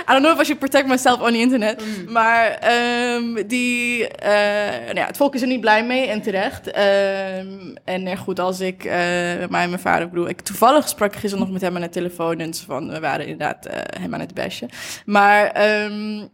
I don't know if I should protect myself on the internet. Maar ehm, die, eh, nou ja, het volk is er niet blij mee en terecht. Ehm, en goed, als ik, eh mij en mijn vader, ik bedoel, ik toevallig sprak gisteren nog met hem aan de telefoon. En van, we waren inderdaad eh, hem aan het bashen. Maar ehm,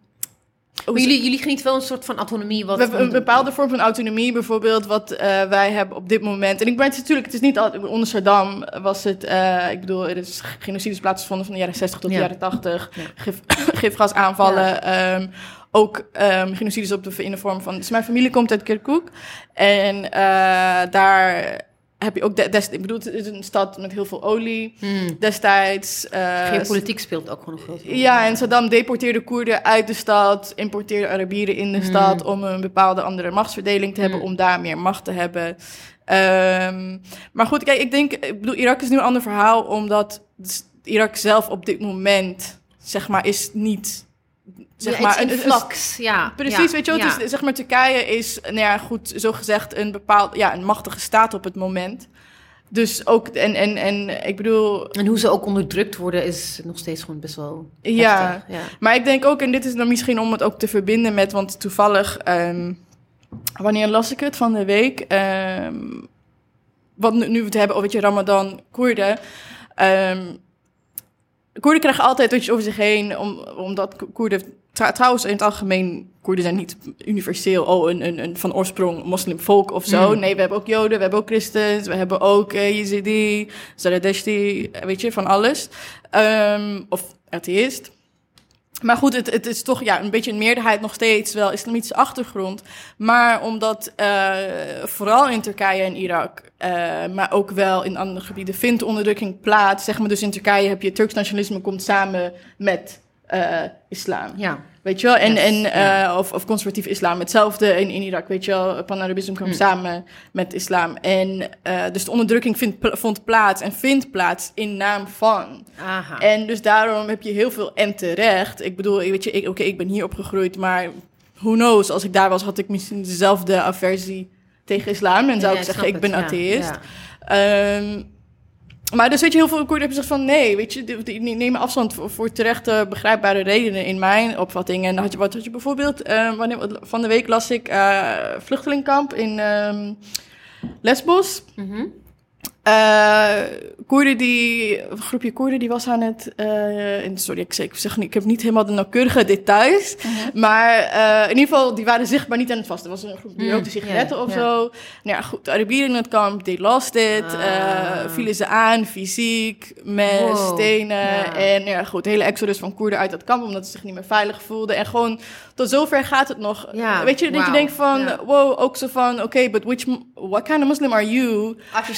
Maar jullie, jullie genieten wel een soort van autonomie. Wat we hebben een bepaalde vorm van autonomie, bijvoorbeeld, wat eh, wij hebben op dit moment. En ik ben het natuurlijk, het is niet altijd, onder Saddam was het, eh, ik bedoel, er is genocides plaatsgevonden van de jaren 60 tot de Ja. jaren 80. Ja. Gif, gifgasaanvallen. ehm, ook ehm genocides op de, in de vorm van. Dus mijn familie komt uit Kirkuk. En eh, daar heb je ook. De, des, ik bedoel, het is een stad met heel veel olie. Hmm. Destijds. eh, Geopolitiek speelt ook gewoon een grote rol. ja, en Saddam deporteerde Koerden uit de stad, importeerde Arabieren in de stad om een bepaalde andere machtsverdeling te hebben, Mm. om daar meer macht te hebben. Ehm, maar goed, kijk, ik denk, ik bedoel, Irak is nu een ander verhaal, omdat Irak zelf op dit moment, zeg maar, is niet, zeg Ja, maar, een- in een- flux, ja. Precies, ja, weet je wel, ja. zeg maar, Turkije is, nou ja, goed, zo gezegd, een bepaald, ja, een machtige staat op het moment. Dus ook, en, en, en ik bedoel, En hoe ze ook onderdrukt worden is nog steeds gewoon best wel Ja. heftig, ja. Maar ik denk ook, en dit is dan misschien om het ook te verbinden met, want toevallig, ehm, wanneer las ik het van de week? ehm want nu, nu we het hebben over weet je, Ramadan, Koerden. ehm, Koerden krijgen altijd iets over zich heen, om, omdat Ko- Koerden, trouwens in het algemeen, Koerden zijn niet universeel, oh, een, een, een van oorsprong moslimvolk of zo. Mm. Nee, we hebben ook Joden, we hebben ook Christens, we hebben ook uh, Yazidi, Zaradeshti, weet je, van alles. Ehm, of atheïst. Maar goed, het, het is toch ja, een beetje een meerderheid nog steeds wel islamitische achtergrond. Maar omdat eh, vooral in Turkije en Irak, eh, maar ook wel in andere gebieden, vindt onderdrukking plaats. Zeg maar dus in Turkije heb je Turks nationalisme komt samen met eh, islam. Ja. Weet je wel? En, Yes, en, ja. eh, of, of conservatief islam. Hetzelfde in, in Irak, weet je wel. Pan-Arabisme kwam Hmm. samen met islam. En eh, dus de onderdrukking vindt, vond plaats en vindt plaats in naam van. Aha. En dus daarom heb je heel veel en terecht. Ik bedoel, weet je, oké, ik ben hier opgegroeid, maar who knows, als ik daar was, had ik misschien dezelfde aversie tegen islam en zou Ja, ik zeggen, ik ben het, atheïst. ja. Ehm, maar dus weet je, heel veel Koerden hebben gezegd van nee, weet je, die, die nemen afstand voor, voor terechte, begrijpbare redenen in mijn opvatting. En had je, wat had je bijvoorbeeld, eh, van de week las ik eh vluchtelingkamp in ehm, Lesbos. Mhm. Eh Koerden die, een groepje Koerden die was aan het, in, sorry, ik zeg, ik zeg niet, ik heb niet helemaal de nauwkeurige details, maar eh, in ieder geval, die waren zichtbaar niet aan het vast. Er was een groep die Mm, rookte sigaretten ja, of zo. Nou ja, goed, de Arabieren in het kamp, they lost it, Ah. vielen ze aan, fysiek, mes, Wow, stenen, en ja, goed, de hele exodus van Koerden uit dat kamp, omdat ze zich niet meer veilig voelden. En gewoon, tot zover gaat het nog. Weet je, dat je denkt van, wow, ook zo van, oké, but which, what kind of Muslim are you? Als je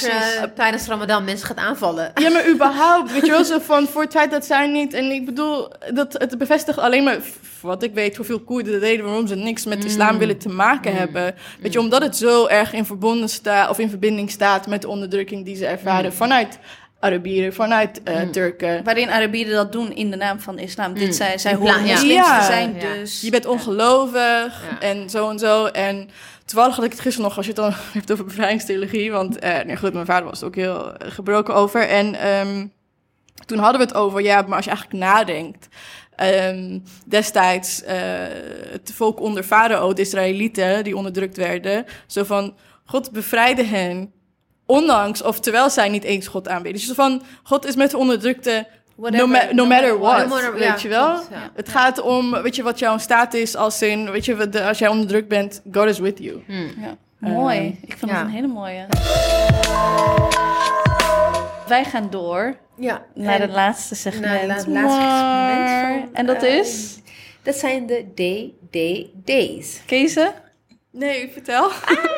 tijdens Ramadan mensen gaat aanvallen. Ja, maar überhaupt, weet je wel, zo van voor het feit dat zij niet... En ik bedoel, dat, het bevestigt alleen maar, wat ik weet, hoeveel Koerden de reden waarom ze niks met islam willen te maken hebben. Weet je, omdat het zo erg in verbonden staat, of in verbinding staat met de onderdrukking die ze ervaren vanuit Arabieren, vanuit eh, Turken. Waarin Arabieren dat doen in de naam van de islam. Dit zij, zij horen ja. moslims Ja. te zijn, Ja. dus... Je bent ongelovig Ja. en zo en zo. En toevallig had ik het gisteren nog, als je het dan hebt over bevrijdingstheologie. Want eh, nee, goed, mijn vader was er ook heel eh, gebroken over. En ehm, toen hadden we het over, ja, maar als je eigenlijk nadenkt. ehm, destijds eh, het volk onder Farao, de Israëlieten, die onderdrukt werden. Zo van, God bevrijdde hen. Ondanks, of terwijl zij niet eens God aanbidden. Dus van, God is met de onderdrukte no, ma- no matter what, No matter- weet ja, je wel? ja. Het gaat om, weet je, wat jouw staat is als in, weet je, als jij onderdrukt bent, God is with you. Hmm. Ja. Mooi. Ik vind ja. het een hele mooie. Wij gaan door Ja. naar het laatste segment. naar het la- laatste segment van, En dat eh, is... Dat zijn de day, day, days. Kees? Nee, vertel.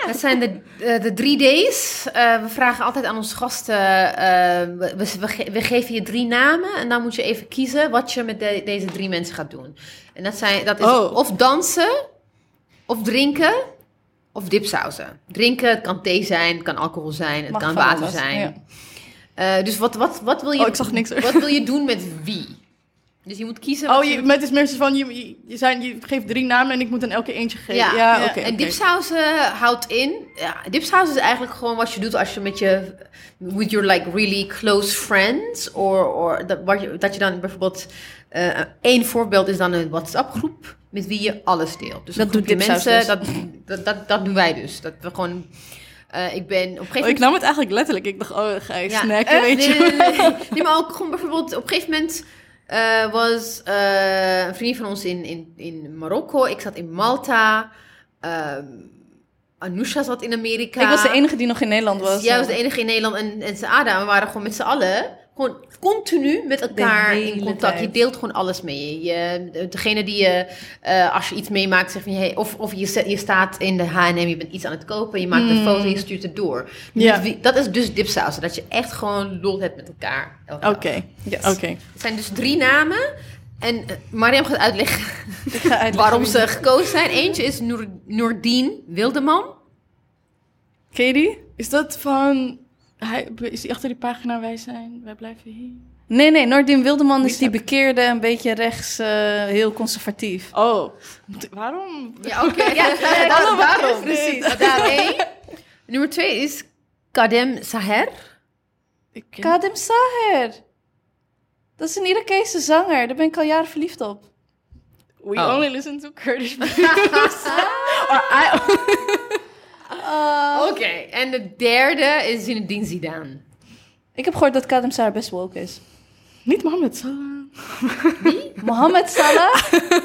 Dat zijn de, eh, de drie D's. Eh, we vragen altijd aan onze gasten, eh, we, we, we ge- we geven je drie namen en dan moet je even kiezen wat je met de- deze drie mensen gaat doen. En dat, zijn, dat is Oh. of dansen, of drinken, of dipsausen. Drinken, het kan thee zijn, het kan alcohol zijn, het Mag kan water alles, zijn. ja. Dus wat, wat, wat wil je... Oh, ik zag niks. Wat wil je doen met wie? Dus je moet kiezen... Oh, je, met is mensen van, je, je, zijn, je geeft drie namen en ik moet dan elke eentje geven. Ja, Ja, en oké. dipsausen houdt in. Ja, dipsausen is eigenlijk gewoon wat je doet als je met je. with your like really close friends. Or, or dat, wat je, dat je dan bijvoorbeeld. eh één voorbeeld is dan een WhatsApp-groep. met wie je alles deelt. Dus Dat doet dipsaus mensen. dus. Dat, dat, dat, dat doen wij dus. Dat we gewoon. eh, ik ben op een gegeven Oh, ik nam het eigenlijk letterlijk. Ik dacht, oh, ga je Ja, snacken, echt? weet nee, je. Nee, nee, nee. Nee, maar ook gewoon bijvoorbeeld op een gegeven moment eh, was eh, een vriendin van ons in, in, in Marokko. Ik zat in Malta. Ehm Anousha zat in Amerika. Ik was de enige die nog in Nederland was. Jij was de enige in Nederland en, en Saada. We waren gewoon met z'n allen. Gewoon continu met elkaar in contact. Je deelt gewoon alles mee. Je, je- degene die je, eh, als je iets meemaakt, zegt van hey, of, of je, zet- je staat in de H&M, je bent iets aan het kopen, je maakt een foto en je stuurt het door. Ja. Met wie- dat is dus dipsausen, dat je echt gewoon lol hebt met elkaar. Oké, Yes. oké. Het zijn dus drie namen. En eh, Mariam gaat uitleggen ga uitleggen waarom ze gekozen zijn. Eentje is Noor, Noordien Wildeman. Ken je die? Is dat van... Hij, is die achter die pagina Wij zijn, wij blijven hier? Nee, nee, Noordin Wildeman is die bekeerde, een beetje rechts, eh, heel conservatief. Oh, waarom? Ja, oké. Ja, daarom. precies. Daar één. Nummer twee is Kadem Saher. Ik ken- Kadem Saher. Dat is een Irakese zanger, daar ben ik al jaren verliefd op. We Oh. only listen to Kurdish music. Or I- Oh. Oké. En de derde is Zinedine Zidane. Ik heb gehoord dat Kadem Saher best woke is. Niet Mohammed Salah. Mohammed Salah?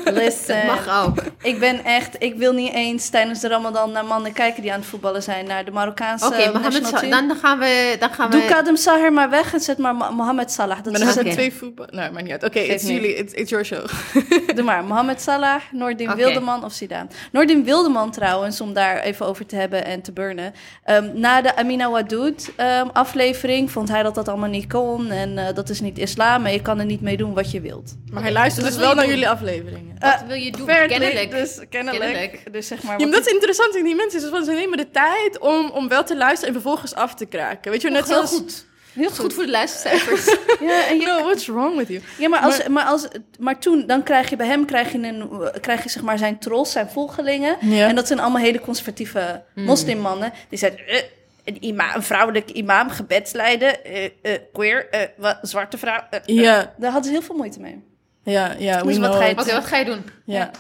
Listen. Dat mag ook. Ik ben echt, ik wil niet eens tijdens de Ramadan naar mannen kijken die aan het voetballen zijn, naar de Marokkaanse Oké, Mohammed national Salah. Dan, dan gaan we... Dan gaan Doe we Kadem Saher maar weg en zet maar Mo- Mohammed Salah. Dat Maar dan we twee voetbal... Nee, maakt niet uit. Oké, Geeft it's jullie, it's, it's your show. Doe maar, Mohammed Salah, Noordin. Wildeman of Zidane. Noordin Wildeman trouwens, om daar even over te hebben en te burnen. Ehm, na de Amina Wadoud ehm, aflevering vond hij dat dat allemaal niet kon. En eh, dat is niet islam en je kan er niet mee doen wat je wilt. Maar hij luistert Wat dus wel naar jullie afleveringen. Wat Eh, wil je doen? Kennelijk. Dus kennelijk. Kennelijk. Dus zeg maar... Ja, maar wat dat is interessant in die mensen. Dus van, ze nemen de tijd om, om wel te luisteren en vervolgens af te kraken. Weet je, net zoals... goed. heel goed voor de luistercijfers. Ja, en je, No, what's wrong with you? Ja, maar, als, maar, als, maar toen, dan krijg je bij hem krijg je een, krijg je zeg maar zijn trolls, zijn volgelingen. Ja. En dat zijn allemaal hele conservatieve moslimmannen. Die zeggen, eh, een, ima, een vrouwelijke imam, gebedsleider, eh, eh, queer, eh, wa- zwarte vrouw. Ja, Daar hadden ze heel veel moeite mee. ja, ja. we Dus wat ga je wat ga je doen? Ja.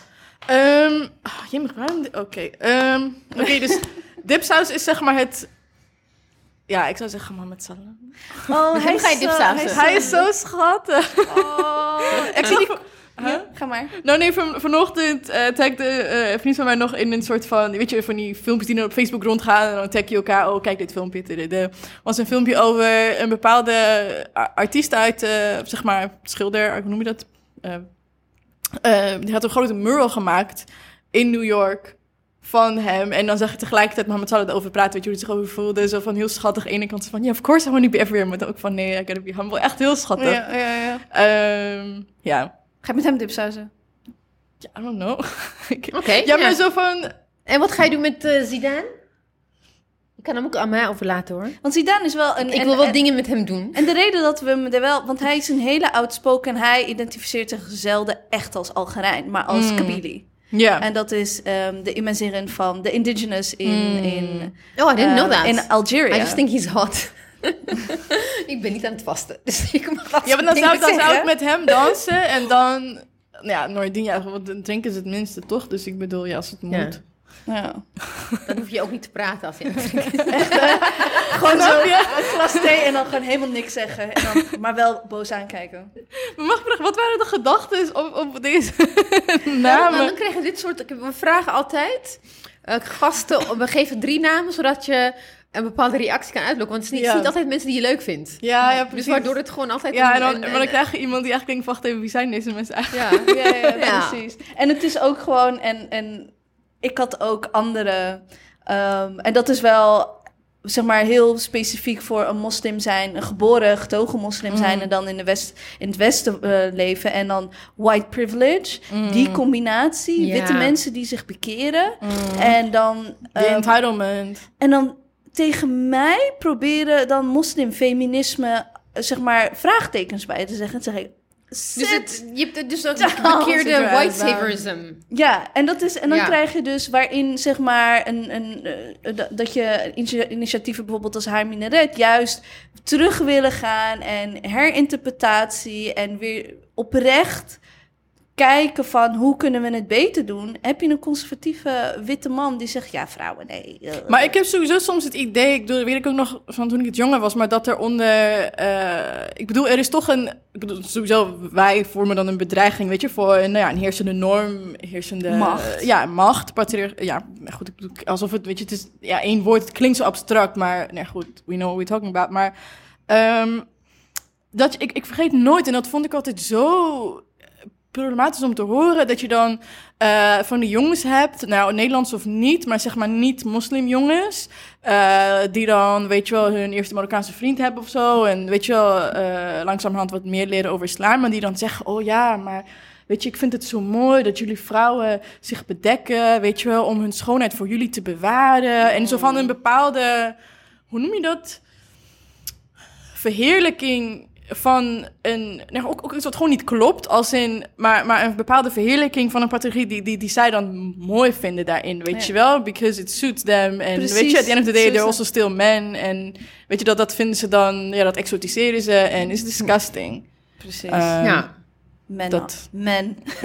Ehm ah, jemig, waarom... di- Oké, ehm, oké, dus dipsaus is zeg maar het... Ja, ik zou zeggen Mohammed Salah. Oh, Met hem ga je hij is Hij is zo schattig. Oh, Ik zie die... Ja, ga maar. Nou nee, van, vanochtend eh tagde eh, een vriend van mij nog in een soort van... Weet je, van die filmpjes die dan op Facebook rondgaan... en dan tag je elkaar, oh kijk dit filmpje. Er was een filmpje over een bepaalde artiest uit, eh, zeg maar, schilder, hoe noem je dat? Die had een grote mural gemaakt in New York van hem. En dan zag je tegelijkertijd Mohammed Salah erover praten, weet je hoe hij zich over voelde. Zo van heel schattig. Aan de ene kant van, ja, of course I want to be everywhere. Maar dan ook van, nee, I gotta be humble. Echt heel schattig. Ja, ja, ja. Ehm, ja. Ga je met hem dipsausen? Ja, I don't know. Ik- Oké. ja, maar ja. zo van... En wat ga je doen met eh, Zidane? Je kan hem ook aan mij overlaten hoor. Want Zidane is wel een... Ik en- wil wel en- dingen met hem doen. En de reden dat we hem er wel... Want hij is een hele outspoken en hij identificeert zich zelden echt als Algerijn, maar als Mm. Kabili. Ja. En dat is ehm, de Imazighen van de indigenous in, Mm. in, Oh, I didn't know ehm, that. in Algeria. I just think he's hot. ik ben niet aan het vasten, dus ik mag dat Ja, maar dan zou, dan zou ik met hem dansen en dan... Ja, Noordin, ja, want dan drinken is het minste, toch? Dus ik bedoel, ja, als het moet. Ja. Dan hoef je ook niet te praten als je... Gewoon zo een glas thee en dan gewoon helemaal niks zeggen. En dan, maar wel boos aankijken. Maar mag ik vragen, wat waren de gedachten op, op deze Nou, namen? dan krijgen we dit soort... We vragen altijd eh, gasten... We geven drie namen, zodat je een bepaalde reactie kan uitlokken. Want het is niet, Ja. altijd mensen die je leuk vindt. Ja, ja, precies. Dus waardoor het gewoon altijd... Ja, en dan, maar dan krijg je iemand die eigenlijk denkt, wacht even, wie zijn deze mensen eigenlijk? Ja. Ja, ja, precies. En het is ook gewoon... En, en ik had ook andere. ehm, en dat is wel zeg maar heel specifiek voor een moslim zijn, een geboren getogen moslim zijn Mm. en dan in, de west, in het westen eh, leven en dan white privilege. Mm. Die combinatie, Ja. witte mensen die zich bekeren en dan De ehm, entitlement. en dan tegen mij proberen dan moslimfeminisme zeg maar vraagtekens bij te zeggen. Dan zeg ik, Dus "Sit het, je hebt dus ook down." saverism. Ja, en, dat is, en dan Ja. krijg je dus waarin zeg maar een, een, eh, dat- je initia- initiatieven bijvoorbeeld als Haar Minaret juist terug willen gaan en herinterpretatie en weer oprecht kijken van hoe kunnen we het beter doen. Heb je een conservatieve witte man die zegt ja vrouwen nee. eh, Maar ik heb sowieso soms het idee, ik bedoel, weet ik ook nog van toen ik het jonger was, maar dat er onder, eh, ik bedoel, er is toch een, ik bedoel, sowieso, wij vormen dan een bedreiging, weet je, voor een, nou ja, een heersende norm, heersende... Macht. ja, macht, ja, goed, ik bedoel, alsof het, weet je, het is, ja, één woord, het klinkt zo abstract, maar, nee, goed, we know what we're talking about, maar, ehm, dat ik, ik vergeet nooit, en dat vond ik altijd zo problematisch om te horen, dat je dan eh, van die jongens hebt, nou Nederlands of niet, maar zeg maar niet moslimjongens, eh die dan, weet je wel, hun eerste Marokkaanse vriend hebben of zo, en weet je wel, eh langzamerhand wat meer leren over islam, maar die dan zeggen, oh ja, maar weet je, ik vind het zo mooi dat jullie vrouwen zich bedekken, weet je wel, om hun schoonheid voor jullie te bewaren, en zo van een bepaalde, hoe noem je dat, verheerlijking van een. Nou, ook, ook iets wat gewoon niet klopt, als in. Maar, maar een bepaalde verheerlijking van een pathologie die, die, die zij dan mooi vinden daarin. Weet Ja. je wel? Because it suits them. En Precies. weet je, at the end of the day, they're also still men. En weet je dat, dat vinden ze dan. Ja, dat exotiseren ze. En is disgusting. precies. Ehm, ja. Men. dat- Men.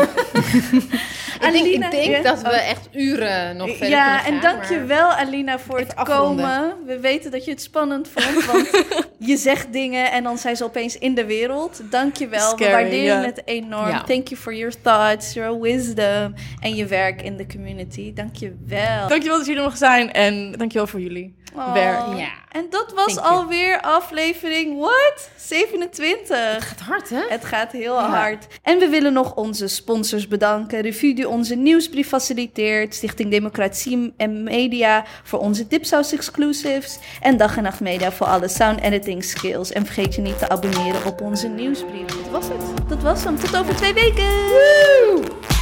Ik denk, Alina, ik denk ja? dat we echt uren nog verder Ja, en gaan, dank je maar- wel, Alina, voor Even het afronden. komen. We weten dat je het spannend vond, want je zegt dingen en dan zijn ze opeens in de wereld. Dank je wel. We waarderen het enorm. Thank you for your thoughts, your wisdom en je werk in de community. Dank je wel. Dankjewel dat jullie er nog zijn. En dankjewel voor jullie Oh. werk. Ja. En dat was Thank you. alweer aflevering, what? 27. Het gaat hard, hè? Het gaat heel hard. En we willen nog onze sponsors bedanken. Revue die onze nieuwsbrief faciliteert. Stichting Democratie en Media voor onze Dipsaus exclusives. En Dag en Nacht Media voor alle sound editing skills. En vergeet je niet te abonneren op onze nieuwsbrief. Dat was het. Dat was hem. Tot over twee weken.